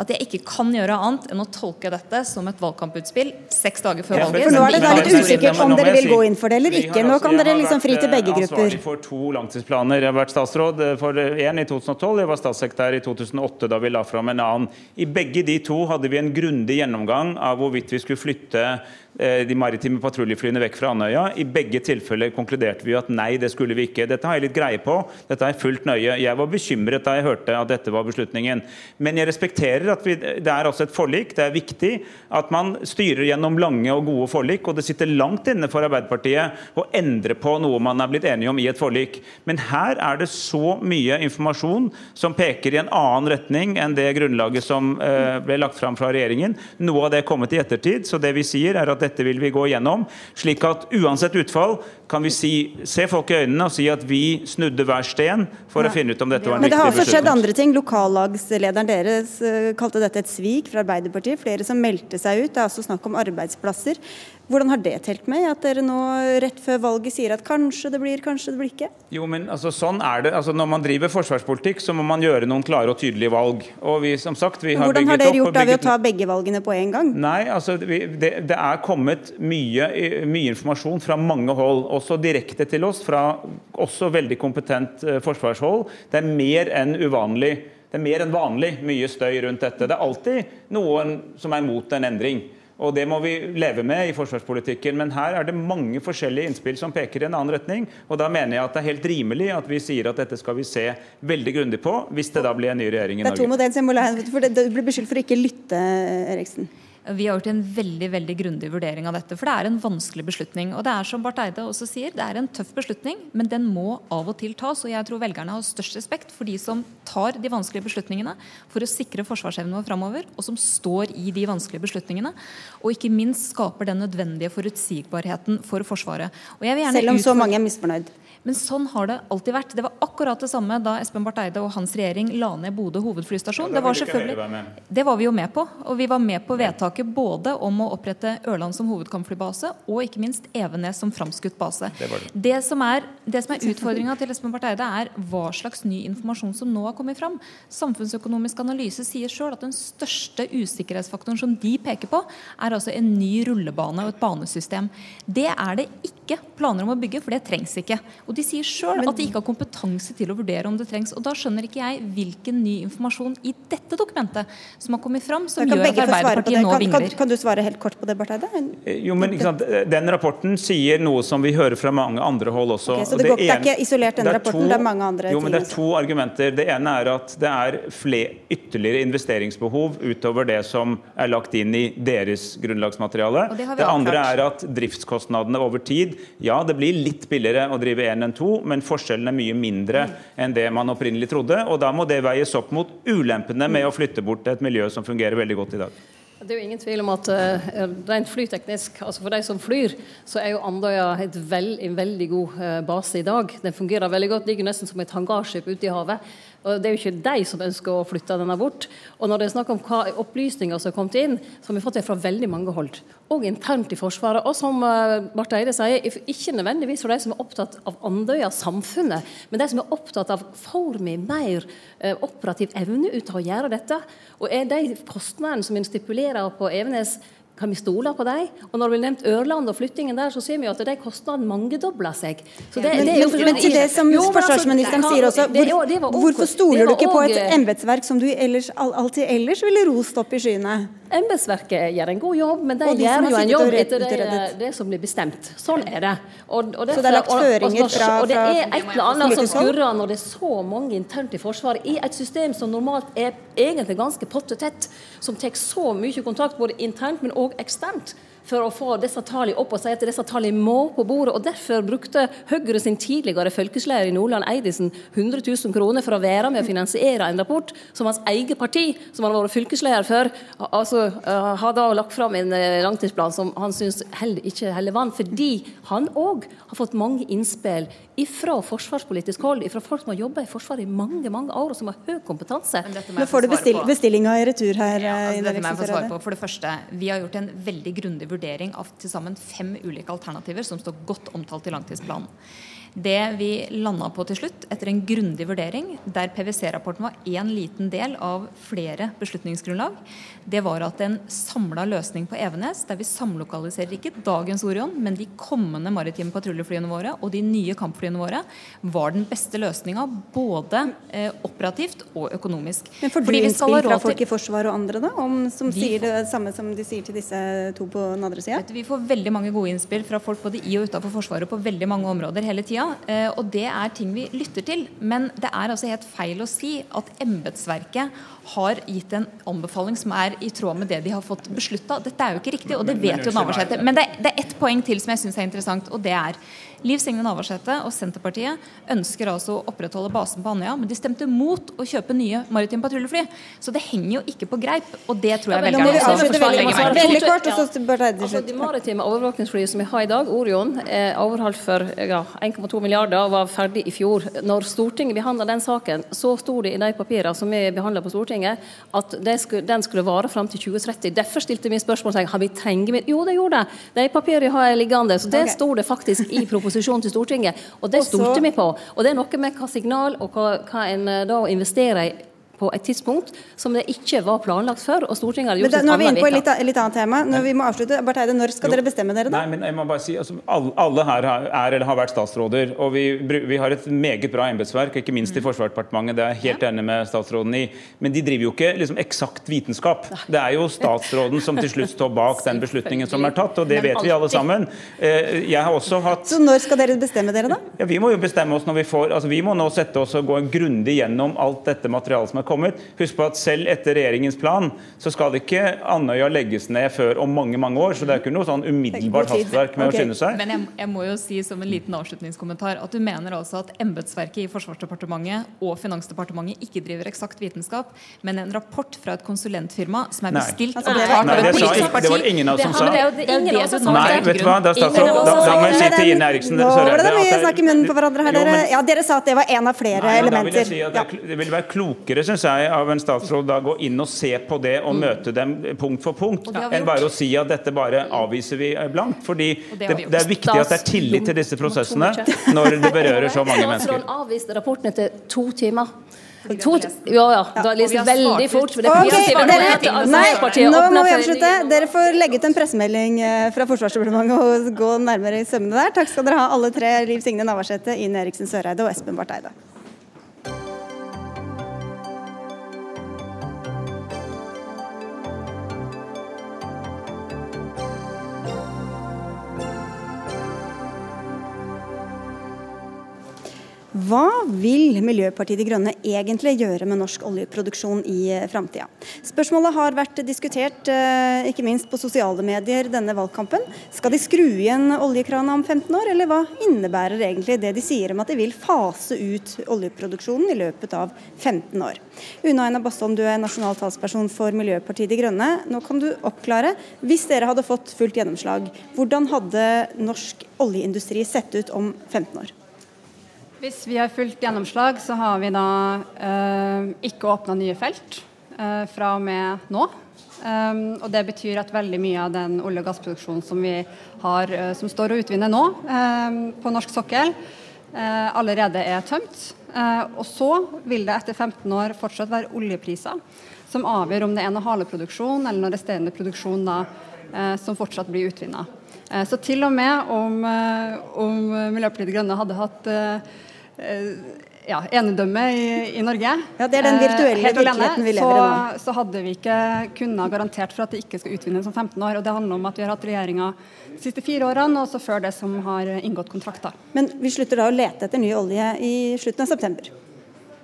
at jeg ikke kan gjøre annet enn å tolke dette som et valgkamputspill seks dager før valget. For nå er det da litt usikkert om dere vil gå inn for det eller ikke. Nå kan dere liksom fri til begge grupper. Jeg har vært ansvarlig for to langtidsplaner. Jeg har vært statsråd for én i 2012, jeg var statssekretær i 2008 da vi la fram en annen. I begge de to hadde vi en grundig gjennomgang av hvorvidt vi skulle flytte Eh, de maritime patruljeflyene vekk fra Andøya. I begge tilfeller konkluderte vi at nei, det skulle vi ikke. Dette har jeg litt greie på. Dette har jeg fulgt nøye. Jeg var bekymret da jeg hørte at dette var beslutningen. Men jeg respekterer at vi, det er altså et forlik. Det er viktig at man styrer gjennom lange og gode forlik. Og det sitter langt inne for Arbeiderpartiet å endre på noe man er blitt enige om i et forlik. Men her er det så mye informasjon som peker i en annen retning enn det grunnlaget som eh, ble lagt fram fra regjeringen. Noe av det er kommet i ettertid. Så det vi sier er at dette vil vi gå gjennom. Slik at uansett utfall kan vi si, se folk i øynene og si at vi snudde hver sten for ja. å finne ut om dette var en viktig beslutning. Men det har også skjedd andre ting. Lokallagslederen deres eh, kalte dette et svik fra Arbeiderpartiet. Flere som meldte seg ut. Det er også snakk om arbeidsplasser. Hvordan har det telt med at dere nå rett før valget sier at kanskje det blir, kanskje det blir ikke? Jo, men altså, sånn er det. Altså, når man driver forsvarspolitikk, så må man gjøre noen klare og tydelige valg. Og vi, som sagt, vi har Hvordan har dere gjort da ved å ta begge valgene på en gang? Nei, altså, vi, det, det, er kommet mye, mye, informasjon fra mange hold, også direkte til oss, fra også veldig kompetent uh, forsvarshold. Det er mer enn uvanlig. Det er mer enn vanlig mye støy rundt dette. Det er alltid noen som er mot en endring. Og Det må vi leve med i forsvarspolitikken. Men her er det mange forskjellige innspill som peker i en annen retning. og Da mener jeg at det er helt rimelig at vi sier at dette skal vi se veldig grundig på, hvis det da blir en ny regjering i Norge. Det er to modeller, for Du blir beskyldt for å ikke lytte, Eriksen. Vi har gjort en veldig veldig grundig vurdering av dette. For det er en vanskelig beslutning. Og det er som Barth Eide også sier, det er en tøff beslutning, men den må av og til tas. Og jeg tror velgerne har størst respekt for de som tar de vanskelige beslutningene for å sikre forsvarsevnen vår framover, og som står i de vanskelige beslutningene. Og ikke minst skaper den nødvendige forutsigbarheten for Forsvaret. Selv om så mange er misfornøyd? Men sånn har det alltid vært. Det var akkurat det samme da Espen Barth Eide og hans regjering la ned Bodø hovedflystasjon. Ja, det, var selvfølgelig, det var vi jo med på. Og vi var med på vedtaket både om å opprette Ørland som hovedkampflybase og ikke minst Evenes som framskutt base. Det, det. det, som er, det er utfordringa til Espen Barth Eide, er hva slags ny informasjon som nå har kommet fram. Samfunnsøkonomisk analyse sier sjøl at den største usikkerhetsfaktoren som de peker på, er altså en ny rullebane og et banesystem. Det er det ikke planer om å bygge, for det trengs ikke. Og og De sier sjøl at de ikke har kompetanse til å vurdere om det trengs. og Da skjønner ikke jeg hvilken ny informasjon i dette dokumentet som har kommet fram, som gjør at Arbeiderpartiet nå vingler. Kan, kan, du svare helt kort på det, Barth Eide? Eh, jo, men Den rapporten sier noe som vi hører fra mange andre hold også. Okay, så det, går, det, er ikke isolert den rapporten, det er mange andre jo, ting? men Det er to argumenter. Det ene er at det er flere, ytterligere investeringsbehov utover det som er lagt inn i deres grunnlagsmateriale. Det, det andre er at driftskostnadene over tid Ja, det blir litt billigere å drive en enn to, men forskjellen er mye mindre enn det man opprinnelig trodde. og Da må det veies opp mot ulempene med å flytte bort et miljø som fungerer veldig godt i dag. Det er jo ingen tvil om at uh, rent flyteknisk, altså for de som flyr, så er jo Andøya veld, en veldig god uh, base i dag. Den fungerer veldig godt, ligger nesten som et hangarskip ute i havet. Og Det er jo ikke de som ønsker å flytte denne bort. Og når det er snakk om hva opplysninger som er kommet inn, så har vi fått det fra veldig mange hold. Og internt i Forsvaret. Og som Barth Eide sier, ikke nødvendigvis for de som er opptatt av Andøya samfunnet, men de som er opptatt av får vi mer uh, operativ evne ut av å gjøre dette. Og er de kostnadene som en stipulerer på Evenes kan vi stole på dem? Og når vi har nevnt Ørland og flyttingen der, så ser vi jo at de kostnadene mangedobler seg. Så det, men, det er jo, men, til det som jo, altså, forsvarsministeren altså, sier også, hvor, det, det hvorfor stoler du ikke på et embetsverk som du ellers, alltid ellers ville rost opp i skyene? Embetsverket gjør en god jobb, men de gjør jo en jobb etter det, det, som blir bestemt. Sånn er det. Og, og derfor, så det er lagt føringer fra, Og det er et eller annet som skurrer når det er så mange internt i Forsvaret, i et system som normalt er egentlig ganske pottetett, som tar så mye kontakt både internt, men òg eksternt for å få disse tallene opp og si at disse tallene må på bordet. og Derfor brukte Høyre sin tidligere fylkesleder i Nordland, Eidesen, 100 000 kroner for å være med å finansiere en rapport som hans eget parti, som han har vært fylkesleder for, altså, eh, har da lagt fram en eh, langtidsplan som han syns heller ikke heller vann, fordi han òg har fått mange innspill fra forsvarspolitisk hold, ifra folk som har jobba i Forsvaret i mange mange år, og som har høy kompetanse. Nå får du bestil, bestillinga i retur her. Ja, altså, dette må jeg få svare på. For det første, vi har gjort en veldig grundig vurdering av til sammen fem ulike alternativer som står godt omtalt i langtidsplanen. Det vi landa på til slutt, etter en grundig vurdering, der PwC-rapporten var én liten del av flere beslutningsgrunnlag, det var at en samla løsning på Evenes, der vi samlokaliserer ikke dagens Orion, men de kommende maritime patruljeflyene våre og de nye kampflyene våre, var den beste løsninga både eh, operativt og økonomisk. Men får du innspill fra folk i Forsvaret og andre, da, om, som sier det samme som de sier til disse to på den andre sida? Vi får veldig mange gode innspill fra folk både i og utafor Forsvaret på veldig mange områder hele tida tida. Eh, og det er ting vi lytter til. Men det er altså helt feil å si at embetsverket har gitt en anbefaling som er i tråd med det de har fått beslutta. Dette er jo ikke riktig, og det vet jo Navarsete. Men det, det er ett poeng til som jeg syns er interessant, og det er Liv Signe Navarsete og Senterpartiet ønsker altså å opprettholde basen på Andøya, men de stemte mot å kjøpe nye maritime patruljefly. Så det henger jo ikke på greip, og det tror jeg velgerne ja, også forsvarer. Veldig kort, og så bare altså, De maritime overvåkningsflyene som vi har i dag, Orion, er overholdt for ja, 1,2 milliarder og var ferdig i fjor. Når Stortinget behandla den saken, så sto det i de papirene som vi behandla på Stortinget, at skulle, den skulle vare fram til 2030. Derfor stilte vi spørsmål om vi trenger Jo, det gjorde det. De papirene har jeg liggende. Så det okay. sto det faktisk i proposisjonen proposisjon til Stortinget. Og det stolte vi på. Og det er noe med hva signal og hva, hva en eh, da investerer i på et tidspunkt som det ikke var planlagt før. og Stortinget hadde gjort men Nå er vi inne på et litt, litt, annet tema. Når vi må avslutte, Bartheide, Når skal jo. dere bestemme dere, da? Nei, men jeg må bare si, altså, Alle her er eller har vært statsråder. og Vi, vi har et meget bra embetsverk, ikke minst i mm. Forsvarsdepartementet. Det er jeg helt enig med statsråden i. Men de driver jo ikke liksom, eksakt vitenskap. Det er jo statsråden som til slutt står bak den beslutningen som er tatt, og det vet vi alle sammen. Eh, jeg har også hatt... Så når skal dere bestemme dere, da? Ja, Vi må jo bestemme oss når vi får altså Vi må nå sette oss og gå grundig gjennom alt dette materialet som er kommet kommet. Husk på at selv etter regjeringens plan så skal ikke Andøya legges ned før om mange mange år. Så det er ikke noe sånn umiddelbart hastverk med okay. å skynde seg. Men jeg, jeg, må jo si som en liten avslutningskommentar at du mener altså at embetsverket i Forsvarsdepartementet og Finansdepartementet ikke driver eksakt vitenskap, men en rapport fra et konsulentfirma som er bestilt altså, det, var, nei, det, sa, det var ingen av oss som sa. Nei, vet du hva, da, da må jeg si til Ine Eriksen Nå ble det mye snakk i munnen på hverandre her, dere. Ja, dere sa at det var en av flere Nei, elementer. Vil si det, det, vil være klokere, syns jeg, av en statsråd da gå inn og se på det og mm. møte dem punkt for punkt, enn bare å si at dette bare avviser vi blankt. Fordi det, det, er viktig at det er tillit til disse prosessene når det berører så mange mennesker. Statsråden avviste rapporten etter to timer. To, ja, ja. Da har lest veldig fort. Det okay, dere, nei, nå må vi avslutte. Dere får legge ut en pressemelding eh, fra Forsvarsdepartementet og gå nærmere i sømmene der. Takk skal dere ha, alle tre. Liv Signe Navarsete, Ine Eriksen Søreide og Espen Barth Eide. Hva vil Miljøpartiet De Grønne egentlig gjøre med norsk oljeproduksjon i eh, framtida? Spørsmålet har vært diskutert eh, ikke minst på sosiale medier denne valgkampen. Skal de skru igjen oljekrana om 15 år, eller hva innebærer egentlig det de sier om at de vil fase ut oljeproduksjonen i løpet av 15 år? Una Aina Bastholm, du er nasjonal talsperson for Miljøpartiet De Grønne. Nå kan du oppklare. Hvis dere hadde fått fullt gjennomslag, hvordan hadde norsk oljeindustri sett ut om 15 år? Hvis vi har fullt gjennomslag, så har vi da eh, ikke åpna nye felt eh, fra og med nå. Um, og Det betyr at veldig mye av den olje- og gassproduksjonen som vi har, uh, som står og utvinner nå um, på norsk sokkel, uh, allerede er tømt. Og så vil det etter 15 år fortsatt være oljepriser som avgjør om det er noe haleproduksjon eller noe resterende produksjon da, som fortsatt blir utvinna. så til og med om, om Miljøpartiet De Grønne hadde hatt Eh, ja, enedømme i, i, Norge. Ja, Det er den virtuelle eh, virkeligheten vi lever i nå. Så hadde vi ikke kunnet garantert for at det ikke skal utvinnes om 15 år. og Det handler om at vi har hatt regjeringa de siste fire årene, og så før det som har inngått kontrakter. Men vi slutter da å lete etter ny olje i slutten av september?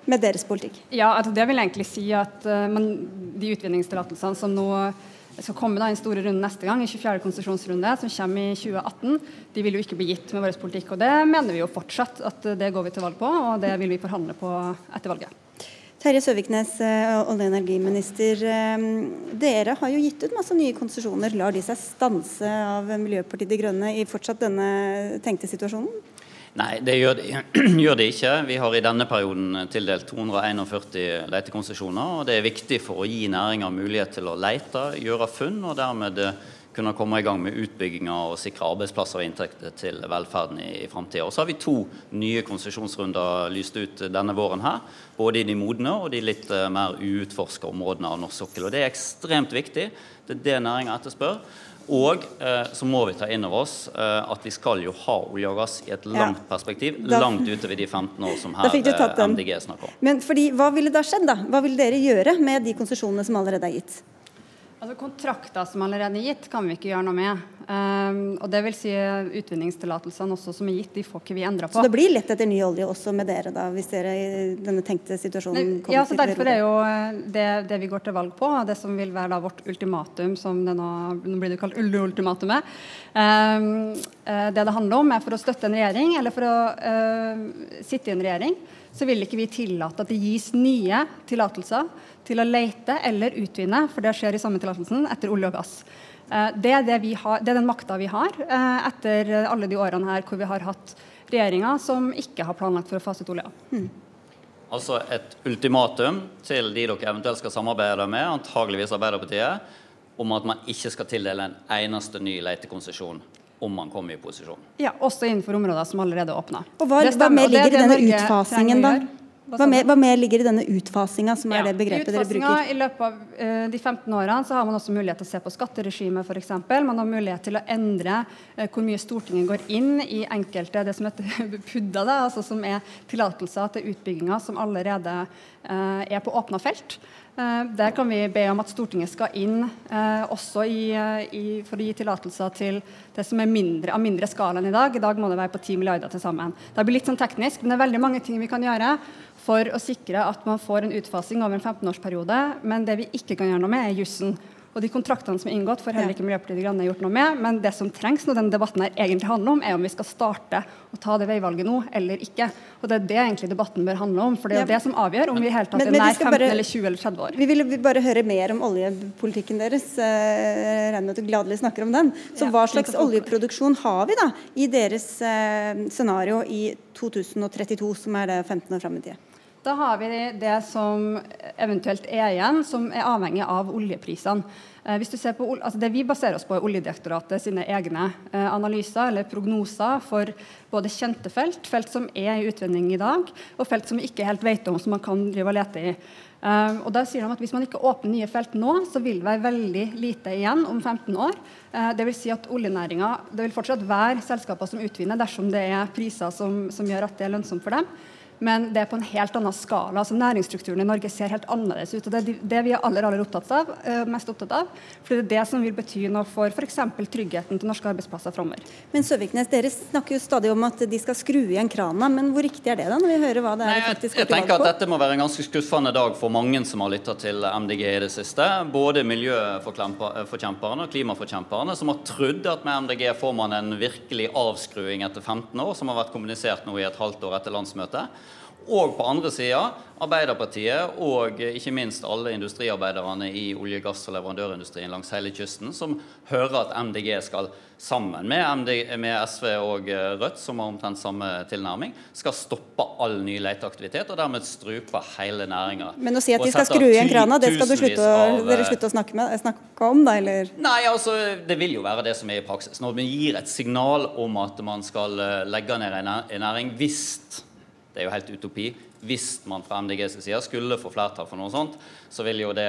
Med deres politikk? Ja, altså det vil egentlig si at uh, man, de utvinningstillatelsene som nå skal komme da en store runde neste gang, i 24. konsesjonsrunde, som kommer i 2018. De vil jo ikke bli gitt med vår politikk. og Det mener vi jo fortsatt at det går vi til valg på, og det vil vi forhandle på etter valget. Terje Søviknes, eh, olje- og energiminister. Eh, dere har jo gitt ut masse nye konsesjoner. Lar de seg stanse av Miljøpartiet De Grønne i fortsatt denne tenkte situasjonen? Nei, det gjør de, gjør de, ikke. Vi har i denne perioden tildelt 241 letekonsesjoner. og Det er viktig for å gi næringa mulighet til å lete, gjøre funn, og dermed kunne komme i gang med utbygginger og sikre arbeidsplasser og inntekter til velferden i, i framtida. Så har vi to nye konsesjonsrunder lyst ut denne våren her. Både i de modne og de litt uh, mer uutforska områdene av norsk sokkel. Og Det er ekstremt viktig. Det er det næringa etterspør. Og eh, så må vi ta inn over oss eh, at vi skal jo ha olje og gass i et langt ja. perspektiv. Da, langt utover de 15 år som her eh, MDG snakker om. Men fordi, Hva ville da skjedd? da? Hva ville dere gjøre med de konsesjonene som allerede er gitt? Altså Kontrakter som allerede er gitt, kan vi ikke gjøre noe med. Um, og det vil si Utvinningstillatelsene også som er gitt, de får ikke vi endra på. Så det blir lett etter ny olje også med dere, da, hvis dere i denne tenkte situasjonen kommer ja, så Derfor er jo eh, det, det, vi går til valg på, det som vil være da vårt ultimatum, som det nå, nå blir det kalt ultimatumet, um, det det handler om, er for å støtte en regjering, eller for å uh, sitte i en regjering, så vil ikke vi tillate at det gis nye tillatelser til å lete eller utvinne, for det skjer i samme tillatelsen, etter olje og gass. Eh, det er, det har, det er den makta vi har eh, etter alle de årene her hvor vi har hatt regjeringer som ikke har planlagt for å fase ut olja. Hmm. Altså et ultimatum til de dere eventuelt skal samarbeide med, antageligvis Arbeiderpartiet, om at man ikke skal tildele en eneste ny letekonsesjon om man kommer i posisjon. Ja, også innenfor områder som allerede er åpna. Og hva, hva mer ligger i denne utfasingen, da? Hva mer, hva mer, ligger i denne utfasinga, som er ja, det begrepet dere bruker? I løpet av uh, de 15 årene så har man også mulighet til å se på skatteregimet f.eks. Man har mulighet til å endre uh, hvor mye Stortinget går inn i enkelte det som heter PUD-er, altså som er tillatelser til utbygginger som allerede uh, er på åpna felt. Eh, der kan vi be om at Stortinget skal inn eh, også i, i, for å gi tillatelser til det som er mindre, av mindre skala enn i dag. I dag må det være på 10 milliarder til sammen. Det blir litt sånn teknisk, men det er veldig mange ting vi kan gjøre for å sikre at man får en utfasing over en 15-årsperiode. Men det vi ikke kan gjøre noe med, er jussen. Og de kontraktene som er inngått, får heller ikke Miljøpartiet De Grønne gjort noe med. Men det som trengs når denne debatten her egentlig handler om, er om vi skal starte å ta det veivalget nå eller ikke. Og det er det egentlig debatten bør handle om. For det er jo det som avgjør om vi i hele tatt er nær 15 bare, eller 20 eller 30 år. Vi ville bare høre mer om oljepolitikken deres. Eh, jeg regner med at du gladelig snakker om den. Så ja, hva slags oljeproduksjon har vi da i deres eh, scenario i 2032, som er det 15 år fram i tid? Da har vi det som eventuelt er igjen, som er avhengig av oljeprisene. Eh, på, altså det vi baserer oss på, er Oljedirektoratet sine egne eh, analyser eller prognoser for både kjente felt, felt som er i utvinning i dag, og felt som vi ikke helt vet om, som man kan drive og lete i. Uh, og da sier de at Hvis man ikke åpner nye felt nå, så vil det være veldig lite igjen om 15 år. Det vil si at oljenæringa, det vil fortsatt være selskaper som utvinner dersom det er priser som, som gjør at det er lønnsomt for dem men det er på en helt annen skala. altså Næringsstrukturen i Norge ser helt annerledes ut. og Det er det vi er aller, aller opptatt av, uh, mest opptatt av. For det er det som vil bety noe for f.eks. tryggheten til norske arbeidsplasser framover. Men Søviknes, dere snakker jo stadig om at de skal skru igjen krana, men hvor riktig er det da, når vi hører hva det er Nei, faktisk på? jeg tenker at Dette må være en ganske skuffende dag for mange som har lytta til MDG i det siste. Både miljøforkjemperne og klimaforkjemperne, som har trodd at med MDG får man en virkelig avskruing etter 15 år, som har vært kommunisert nå i et halvt år etter landsmøtet. Og på andre sida Arbeiderpartiet og ikke minst alle industriarbeiderne i olje-, gass- og leverandørindustrien langs hele kysten, som hører at MDG skal sammen med, MDG, med SV og Rødt, som har omtrent samme tilnærming, skal stoppe all ny leteaktivitet og dermed strupe hele næringa. Men å si at de skal skru igjen krana, det skal du slutte å, dere slutte å snakke, med, snakke om, da, eller? Nei, altså det vil jo være det som er i praksis. Når vi gir et signal om at man skal eh, legge ned en næring hvis det er jo helt utopi. Hvis man fra MDGs side skulle få flertall for noe sånt, så vil jo det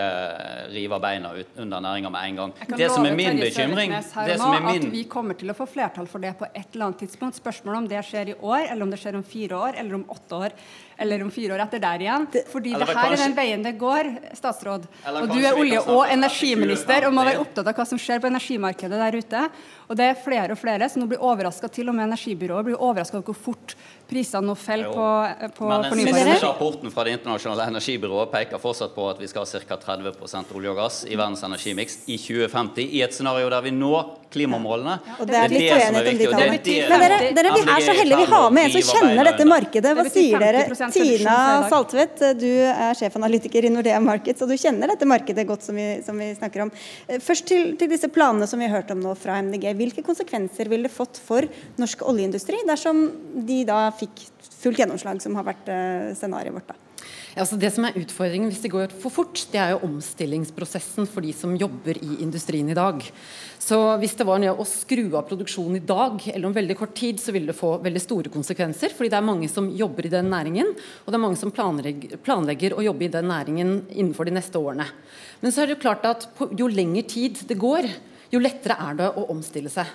rive beina ut under næringa med en gang. Det som er min bekymring det som er min... At vi kommer til å få flertall for det på et eller annet tidspunkt. Spørsmålet om det skjer i år, eller om det skjer om fire år, eller om åtte år, eller om fire år etter der igjen. Fordi det her kanskje... er den veien det går, statsråd. Og du er olje- og energiminister og må være opptatt av hva som skjer på energimarkedet der ute. Og det er flere og flere som nå blir overraska, til og med energibyrået blir overraska over hvor fort prisene nå faller på, på Men den siste rapporten fra Det internasjonale energibyrået peker fortsatt på at vi skal ha ca. 30% olje og gass i verdens energimiks i 2050, i et scenario der vi når klimamålene. Ja, og det er litt uenighet om de tallene. Men dere, dere, vi er så heldige vi har med en som kjenner dette markedet. Hva sier dere? Tina Saltvedt, du er sjefanalytiker i Nordea Markets, og du kjenner dette markedet godt som vi, som vi snakker om. Først til, til, disse planene som vi har hørt om nå fra MDG. Hvilke konsekvenser ville det fått for norsk oljeindustri dersom de da fikk fullt gjennomslag, som har vært uh, scenarioet vårt. da. Ja, altså det som er Utfordringen hvis det går for fort, det er jo omstillingsprosessen for de som jobber i industrien i dag. Så Hvis det var å skru av produksjonen i dag eller om veldig kort tid, så vil det få veldig store konsekvenser. fordi det er mange som jobber i den næringen, og det er mange som planlegger, planlegger å jobbe i den næringen innenfor de neste årene. Men så er det jo klart at jo lengre tid det går, jo lettere er det å omstille seg.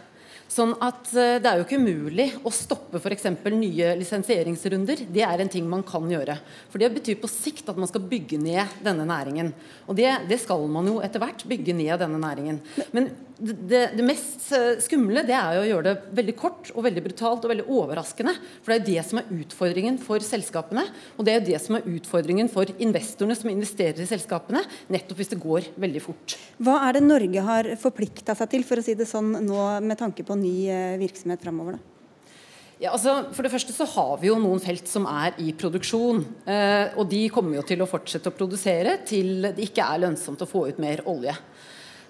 Sånn at eh, Det er jo ikke umulig å stoppe f.eks. nye lisensieringsrunder. Det er en ting man kan gjøre. For Det betyr på sikt at man skal bygge ned denne næringen. Og det, det skal man jo etter hvert. Bygge ned denne næringen. Men det, det, mest eh, skumle det er jo å gjøre det veldig kort og veldig brutalt og veldig overraskende. For det er det som er utfordringen for selskapene. Og det er det som er utfordringen for investorene som investerer i selskapene. Nettopp hvis det går veldig fort. Hva er det Norge har forplikta seg til for å si det sånn nå med tanke på ny eh, virksomhet framover? Ja, altså, for det første så har vi jo noen felt som er i produksjon. Eh, og de kommer jo til å fortsette å produsere til det ikke er lønnsomt å få ut mer olje.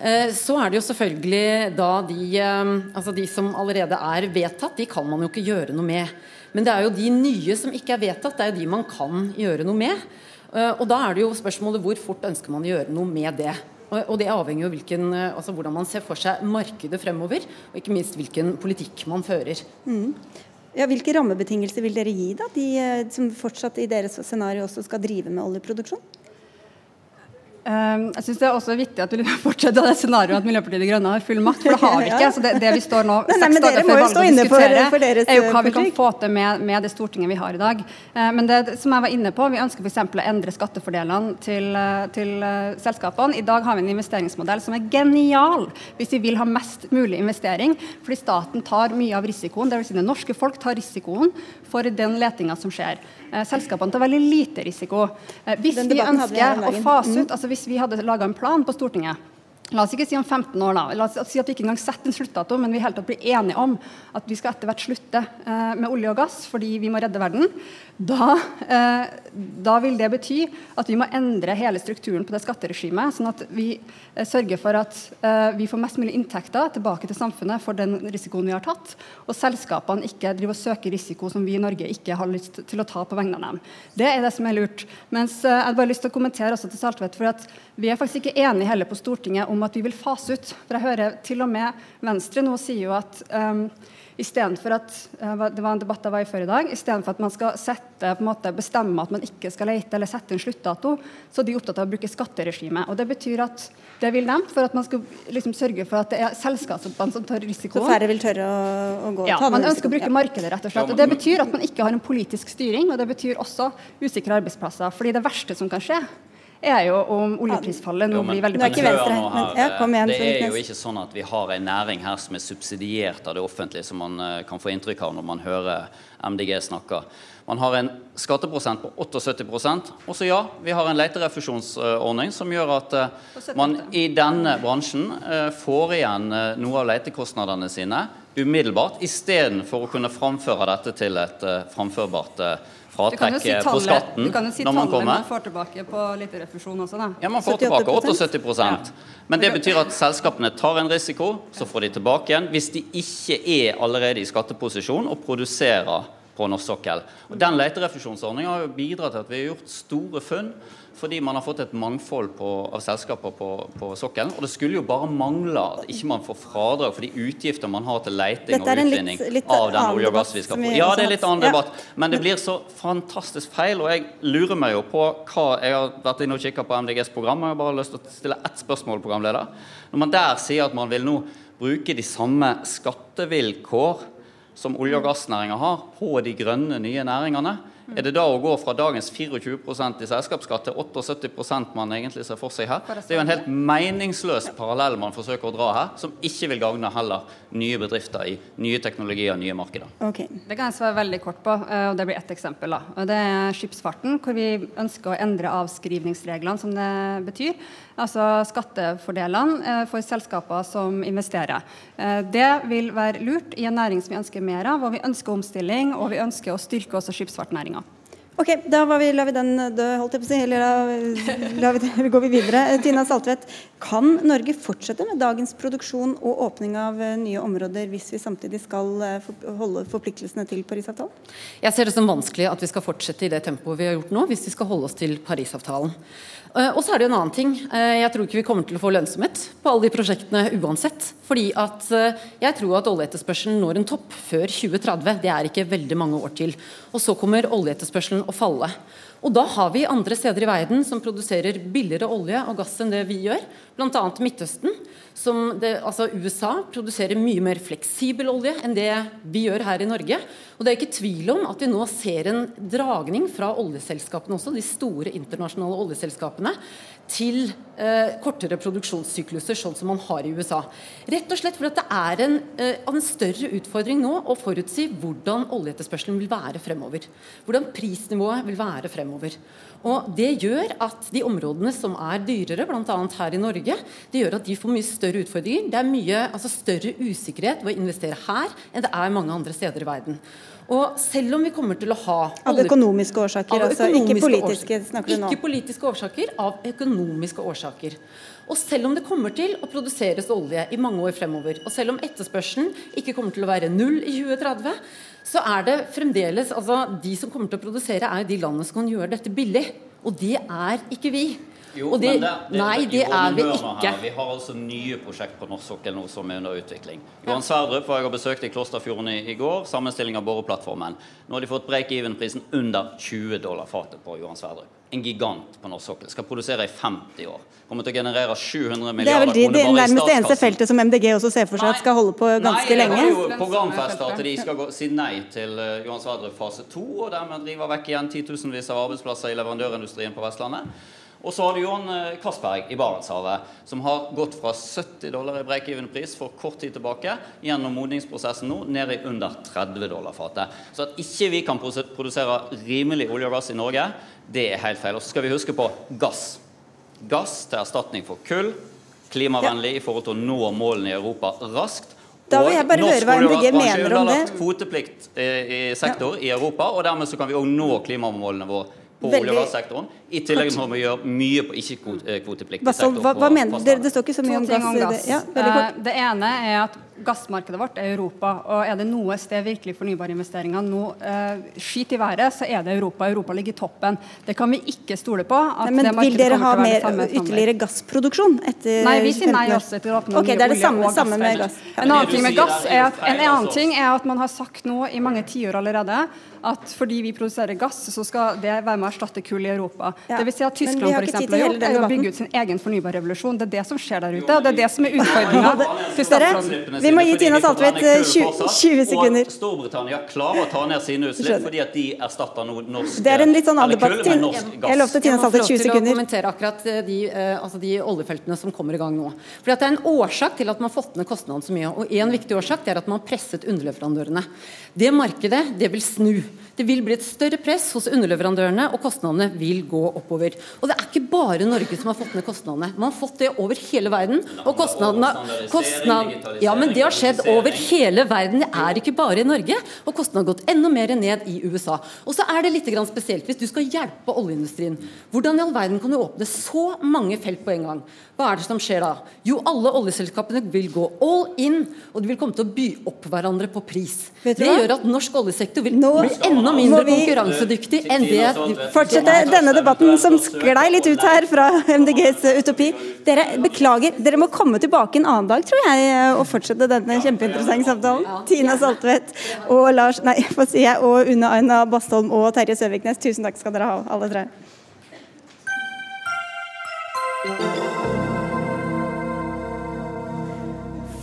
Eh, så er det jo selvfølgelig da de, eh, altså de som allerede er vedtatt, de kan man jo ikke gjøre noe med. Men det er jo de nye som ikke er vedtatt, det er jo de man kan gjøre noe med. Eh, og da er det jo spørsmålet hvor fort ønsker man å gjøre noe med det. Og det avhenger jo hvilken, altså hvordan man ser for seg markedet fremover, og ikke minst hvilken politikk man fører. Mm. Ja, hvilke rammebetingelser vil dere gi da, de som fortsatt i deres scenario også skal drive med oljeproduksjon? Um, jeg synes Det er også viktig at vi fortsetter det scenarioet at Miljøpartiet De Grønne har full makt. For det har vi ikke. altså det, det vi står nå nei, nei, seks dager før valget og diskuterer, for, for er jo hva vi kan få til med, med, det Stortinget vi har i dag. Uh, men det som jeg var inne på, vi ønsker f.eks. å endre skattefordelene til, uh, til uh, selskapene. I dag har vi en investeringsmodell som er genial hvis vi vil ha mest mulig investering. Fordi staten tar mye av risikoen. Dvs. Si det norske folk tar risikoen for den letinga som skjer. Selskapene tar veldig lite risiko. Hvis vi ønsker å fase ut mm. altså hvis vi hadde laga en plan på Stortinget La oss ikke si om 15 år, da. La oss si at vi ikke engang setter en sluttdato, men vi helt blir enige om at vi skal etter hvert slutte eh, med olje og gass fordi vi må redde verden. Da, eh, da, vil det bety at vi må endre hele strukturen på det skatteregimet, sånn at vi eh, sørger for at eh, vi får mest mulig inntekter tilbake til samfunnet for den risikoen vi har tatt, og selskapene ikke driver og søker risiko som vi i Norge ikke har lyst til å ta på vegne av dem. Det er det som er lurt. Mens eh, jeg har bare lyst til å kommentere også til Saltvedt, for at vi er faktisk ikke enige heller på Stortinget om at vi vil fase ut. For jeg hører til og med Venstre nå sier jo at um, Istedenfor at eh, det var en debatt jeg var i før i dag, istedenfor at man skal sette, på en måte, bestemme at man ikke skal lete eller sette en sluttdato, så er de opptatt av å bruke skatteregimet. Og Det betyr at det vil de, for at man skal liksom sørge for at det er selskapene som tar risikoen. Så færre vil tørre å, å gå ja, Man ønsker å bruke markedet, rett og slett. Og Det betyr at man ikke har en politisk styring, og det betyr også usikre arbeidsplasser. fordi det verste som kan skje, er jo om oljeprisfallet. Nå blir veldig Det er jo ikke sånn at vi har en næring her som er subsidiert av det offentlige, som man uh, kan få inntrykk av når man hører MDG snakke. Man har en skatteprosent på 78% og så ja, vi har en leterefusjonsordning som gjør at uh, man i denne bransjen uh, får igjen noe av letekostnadene sine umiddelbart, istedenfor å kunne framføre dette til et framførbart fratrekk si på skatten du kan jo si tallet man. Man får tilbake på litt refusjon også, da. Ja, man får tilbake 78 ja. Men det betyr at selskapene tar en risiko, så får de tilbake igjen. Hvis de ikke er allerede i skatteposisjon og produserer på norsk sokkel. Og Den leterefusjonsordninga har jo bidratt til at vi har gjort store funn fordi man har fått et mangfold på, av selskaper på, på, sokkelen. Og det skulle jo bare mangle at ikke man får fradrag for de utgifter man har til leiting og utvinning litt, litt av den olje og gass vi skal få. Ja, det er litt annen debatt, men det blir så fantastisk feil. Og jeg lurer meg jo på hva Jeg har vært inne og kikka på MDGs program, og jeg har bare lyst til å stille ett spørsmål, programleder. Når man der sier at man vil nå bruke de samme skattevilkår som olje- og gassnæringa har på de grønne nye næringene, er det da å gå fra dagens 24% i selskapsskatt til 78% man egentlig ser for seg her? Det er jo en helt meningsløs parallell man forsøker å dra her, som ikke vil gagne heller nye bedrifter i nye teknologier og nye markeder. Okay. Det kan jeg svare veldig kort på, eh, og det blir ett eksempel. da. Det er skipsfarten, hvor vi ønsker å endre avskrivningsreglene, som det betyr. Altså skattefordelene eh, for selskaper som investerer. Eh, det vil være lurt i en næring som vi ønsker mer av, og vi ønsker omstilling, og vi ønsker å styrke også skipsfartsnæringa. Ok, da vi, lar vi den dø, holdt jeg på å si. Eller vi, går vi videre. Tina Saltvedt, kan Norge fortsette med dagens produksjon og åpning av eh, nye områder hvis vi samtidig skal eh, holde forpliktelsene til Parisavtalen? Jeg ser det som vanskelig at vi skal fortsette i det tempoet vi har gjort nå, hvis vi skal holde oss til Parisavtalen. Eh, og så er det en annen ting. Eh, jeg tror ikke vi kommer til å få lønnsomhet på alle de prosjektene uansett. Fordi at eh, jeg tror at oljeetterspørselen når en topp før 2030. Det er ikke veldig mange år til. Og så kommer oljeetterspørselen å falle. Og da har vi andre steder i verden som produserer billigere olje og gass enn det vi gjør, bl.a. Midtøsten. Det, altså USA produserer mye mer fleksibel olje enn det vi gjør her i Norge. Og det er ikke tvil om at vi nå ser en dragning fra oljeselskapene også, de store internasjonale oljeselskapene, til eh, kortere produksjonssykluser, sånn som man har i USA. Rett og slett fordi det er en, eh, en, større utfordring nå å forutsi hvordan oljeetterspørselen vil være fremover. Hvordan prisnivået vil være fremover. Og Det gjør at de områdene som er dyrere, bl.a. her i Norge, det gjør at de får mye større utfordringer. Det er mye altså større usikkerhet ved å investere her enn det er mange andre steder i verden. Og selv om vi kommer til å ha Av økonomiske årsaker, altså? Ikke politiske, snakker du nå Ikke politiske årsaker, av økonomiske årsaker. Og selv om det kommer til å produseres olje i mange år fremover, og selv om etterspørselen ikke kommer til å være null i 2030, så er det fremdeles altså De som kommer til å produsere, er de landene som kan gjøre dette billig. Og det er ikke vi. Jo, Og det, men det, nei, det er vi ikke. her, Vi har altså nye prosjekt på norsk sokkel nå som er under utvikling. Johan Sverdrup var jeg og besøkt i Klosterfjorden i, i går. Sammenstilling av boreplattformen. Nå har de fått break-even-prisen under 20 dollar fatet på Johan Sverdrup. En gigant på norsk sokkel. Skal produsere i 50 år. Kommer til å generere 700 milliarder kroner milliarder i statskassen. det er vel nærmest det eneste feltet som MDG også ser for seg at skal holde på ganske lenge? Nei, det er jo programfesta at de skal gå, si nei til uh, Johan Sverdrup fase 2, og dermed drive vekk igjen titusenvis av arbeidsplasser i leverandørindustrien på Vestlandet. Og så har du Johan eh, Castberg i Barentshavet, som har gått fra 70 dollar i break-even-pris for kort tid tilbake, gjennom modningsprosessen nå, ned i under 30 dollar fatet. Så at ikke vi kan produsere rimelig olje og gass i Norge, det er helt feil. Og så skal vi huske på gass. Gass til erstatning for kull. Klimavennlig i forhold til å nå målene i Europa raskt. Da vil jeg bare norsk høre hva MDG mener er om det. underlagt Kvoteplikt i, i sektor i Europa, og dermed så kan vi òg nå klimamålene våre på Veldig- olje- I tillegg må vi gjøre mye på ikke-kvotepliktig sektor. hva, på hva mener du? dere? Det står ikke så mye om gass. om gass. Det. Ja. Eh, det ene er at gassmarkedet vårt er Europa. Og er det noe sted virkelig fornybarinvesteringer nå eh, skyter i været, så er det Europa. Europa ligger i toppen. Det kan vi ikke stole på. At Nei, men det vil dere ha mer, ytterligere gassproduksjon etter Nei, vi sier nei også til å åpne okay, det er det samme, og samme med gass. Ja. En annen ting med gass er at, en annen ting er at man har sagt nå i mange tiår allerede at fordi vi produserer gass, så skal det være med å erstatte kull i Europa. Ja, Det vil si at Tyskland har for eksempel, har gjort, er å bygge ut sin egen fornybarrevolusjon. Det er det som skjer der ute, og det er det som er utfordringa til statsråden. Vi må gi Tina Saltvedt eh, 20, 20 sekunder. Og Storbritannia klarer å ta ned sine utslipp fordi at de erstatter noe norsk Det er en litt sånn annen debatt. Jeg lovte Tina Saltvedt 20 sekunder. Jeg må få lov til å kommentere akkurat eh, de, eh, altså de oljefeltene som kommer i gang nå. Fordi at Det er en årsak til at man har fått ned kostnadene så mye. og En viktig årsak det er at man har presset underleverandørene. Det markedet det vil snu. Det vil bli et større press hos underleverandørene, og kostnadene vil gå oppover. Og Det er ikke bare Norge som har fått ned kostnadene. Man har fått det over hele verden. og kostnadene, kostnad, Ja, men det har skjedd over hele verden. Det er ikke bare i Norge. Og kostnadene har gått enda mer ned i USA. Og så er det litt grann spesielt hvis du skal hjelpe oljeindustrien. Hvordan i all verden kan du åpne så mange felt på en gang? Hva er det som skjer da? Jo, alle oljeselskapene vil gå all in, og de vil komme til å by opp hverandre på pris. Det gjør at norsk oljesektor vil bli enda må mindre vi- konkurransedyktig enn det de Fortsette denne debatten som sklei litt ut her fra MDGs utopi. Dere beklager, dere må komme tilbake en annen dag, tror jeg, og fortsette denne kjempeinteressante samtalen. Tina Saltvedt og Lars, nei, hva sier jeg, og Unna Aina Bastholm og Terje Søviknes, tusen takk skal dere ha, alle tre.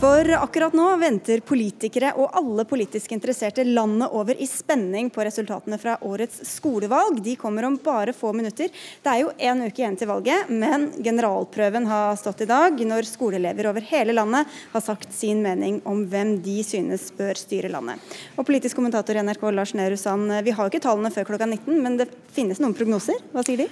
For akkurat nå venter politikere og alle politisk interesserte landet over i spenning på resultatene fra årets skolevalg. De kommer om bare få minutter. Det er jo en uke igjen til valget, men generalprøven har stått i dag, når skoleelever over hele landet har sagt sin mening om hvem de synes bør styre landet. Og politisk kommentator i NRK Lars Nehru Sand, vi har jo ikke tallene før klokka 19, men det finnes noen prognoser. Hva sier de?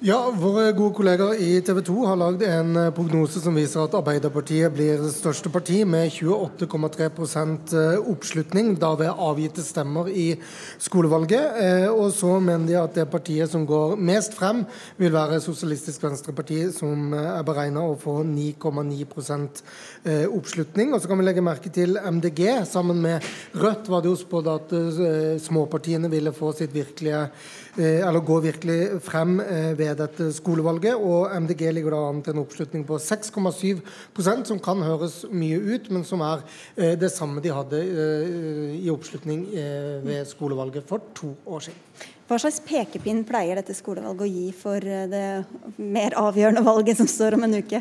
Ja, Våre gode kollegaer i TV 2 har lagd en eh, prognose som viser at Arbeiderpartiet blir det største parti med 28,3% oppslutning da ved avgitte stemmer i skolevalget. Eh, Og så mener de at det partiet som går mest frem, vil være Sosialistisk Venstreparti, som eh, er beregna å få 9,9 eh, oppslutning. Og så kan vi legge merke til MDG. Sammen med Rødt var det jo spådd at eh, småpartiene ville få sitt virkelige eh, eller går virkelig frem eh, ved dette skolevalget. Og MDG ligger da an til en oppslutning på 6,7% som kan høres mye ut, men som er eh, det samme de hadde eh, i oppslutning eh, ved skolevalget for to år siden. Hva slags pekepinn pleier dette skolevalget å gi for eh, det mer avgjørende valget som står om en uke?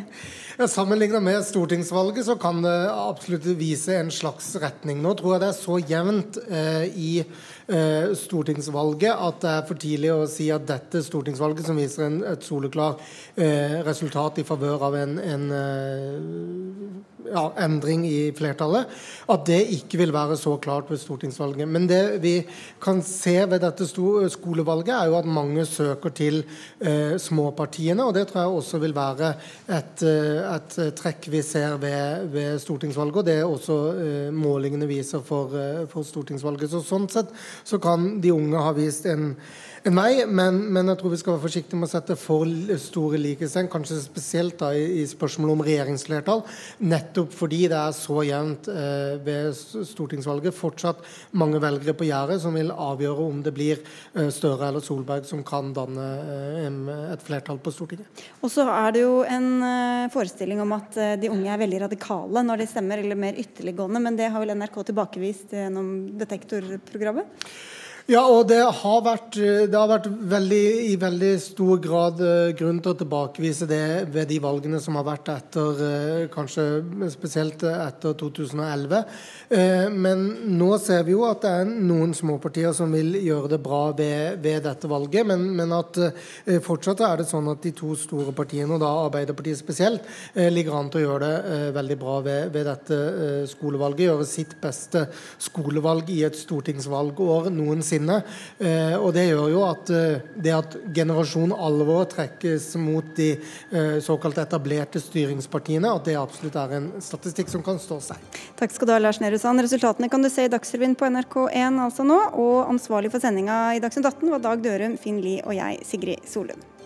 Ja, Sammenlignet med stortingsvalget så kan det absolutt vise en slags retning. Nå tror jeg det er så jevnt eh, i eh, stortingsvalget at det er for tidlig å si at dette stortingsvalget, som viser en, et soleklar eh, resultat i favør av en, en eh, ja, endring i flertallet, at det ikke vil være så klart ved stortingsvalget. Men det vi kan se ved dette skolevalget, er jo at mange søker til eh, småpartiene. Og det tror jeg også vil være et, eh, et trekk vi ser ved, ved stortingsvalget. Og det er også eh, målingene viser for, eh, for stortingsvalget. Så sånn sett så kan de unge ha vist en en vei, men, men jeg tror vi skal være forsiktige med å sette for store likhetstegn, kanskje spesielt da i, i spørsmålet om regjeringsflertall, nettopp nettopp fordi det er så jevnt eh, ved stortingsvalget, fortsatt mange velgere på gjerdet som vil avgjøre om det blir eh, Støre eller Solberg som kan danne eh, et flertall på Stortinget. Og så er det jo en eh, forestilling om at eh, de unge er veldig radikale når de stemmer, eller mer ytterliggående, men det har vel NRK tilbakevist gjennom detektorprogrammet? Ja, og det har vært, det har vært veldig, i veldig stor grad uh, grunn til å tilbakevise det ved de valgene som har vært etter uh, kanskje spesielt etter 2011. Uh, men nå ser vi jo at det er noen småpartier som vil gjøre det bra ved, ved dette valget. Men, men at fortsatt er det sånn at de to store partiene, og da Arbeiderpartiet spesielt, ligger an til å gjøre det veldig bra ved, ved dette skolevalget. Gjøre sitt beste skolevalg i et stortingsvalgår noensinne sinne. Eh, og det gjør jo at eh, det at generasjon alvor trekkes mot de eh, såkalt etablerte styringspartiene, at det absolutt er en statistikk som kan stå seg. Takk skal du ha, Lars Nehru Sand. Resultatene kan du se i Dagsrevyen på NRK1 altså nå. Og ansvarlig for sendinga i Dagsnytt 18 var Dag Dørum, Finn Lie og jeg, Sigrid Solund.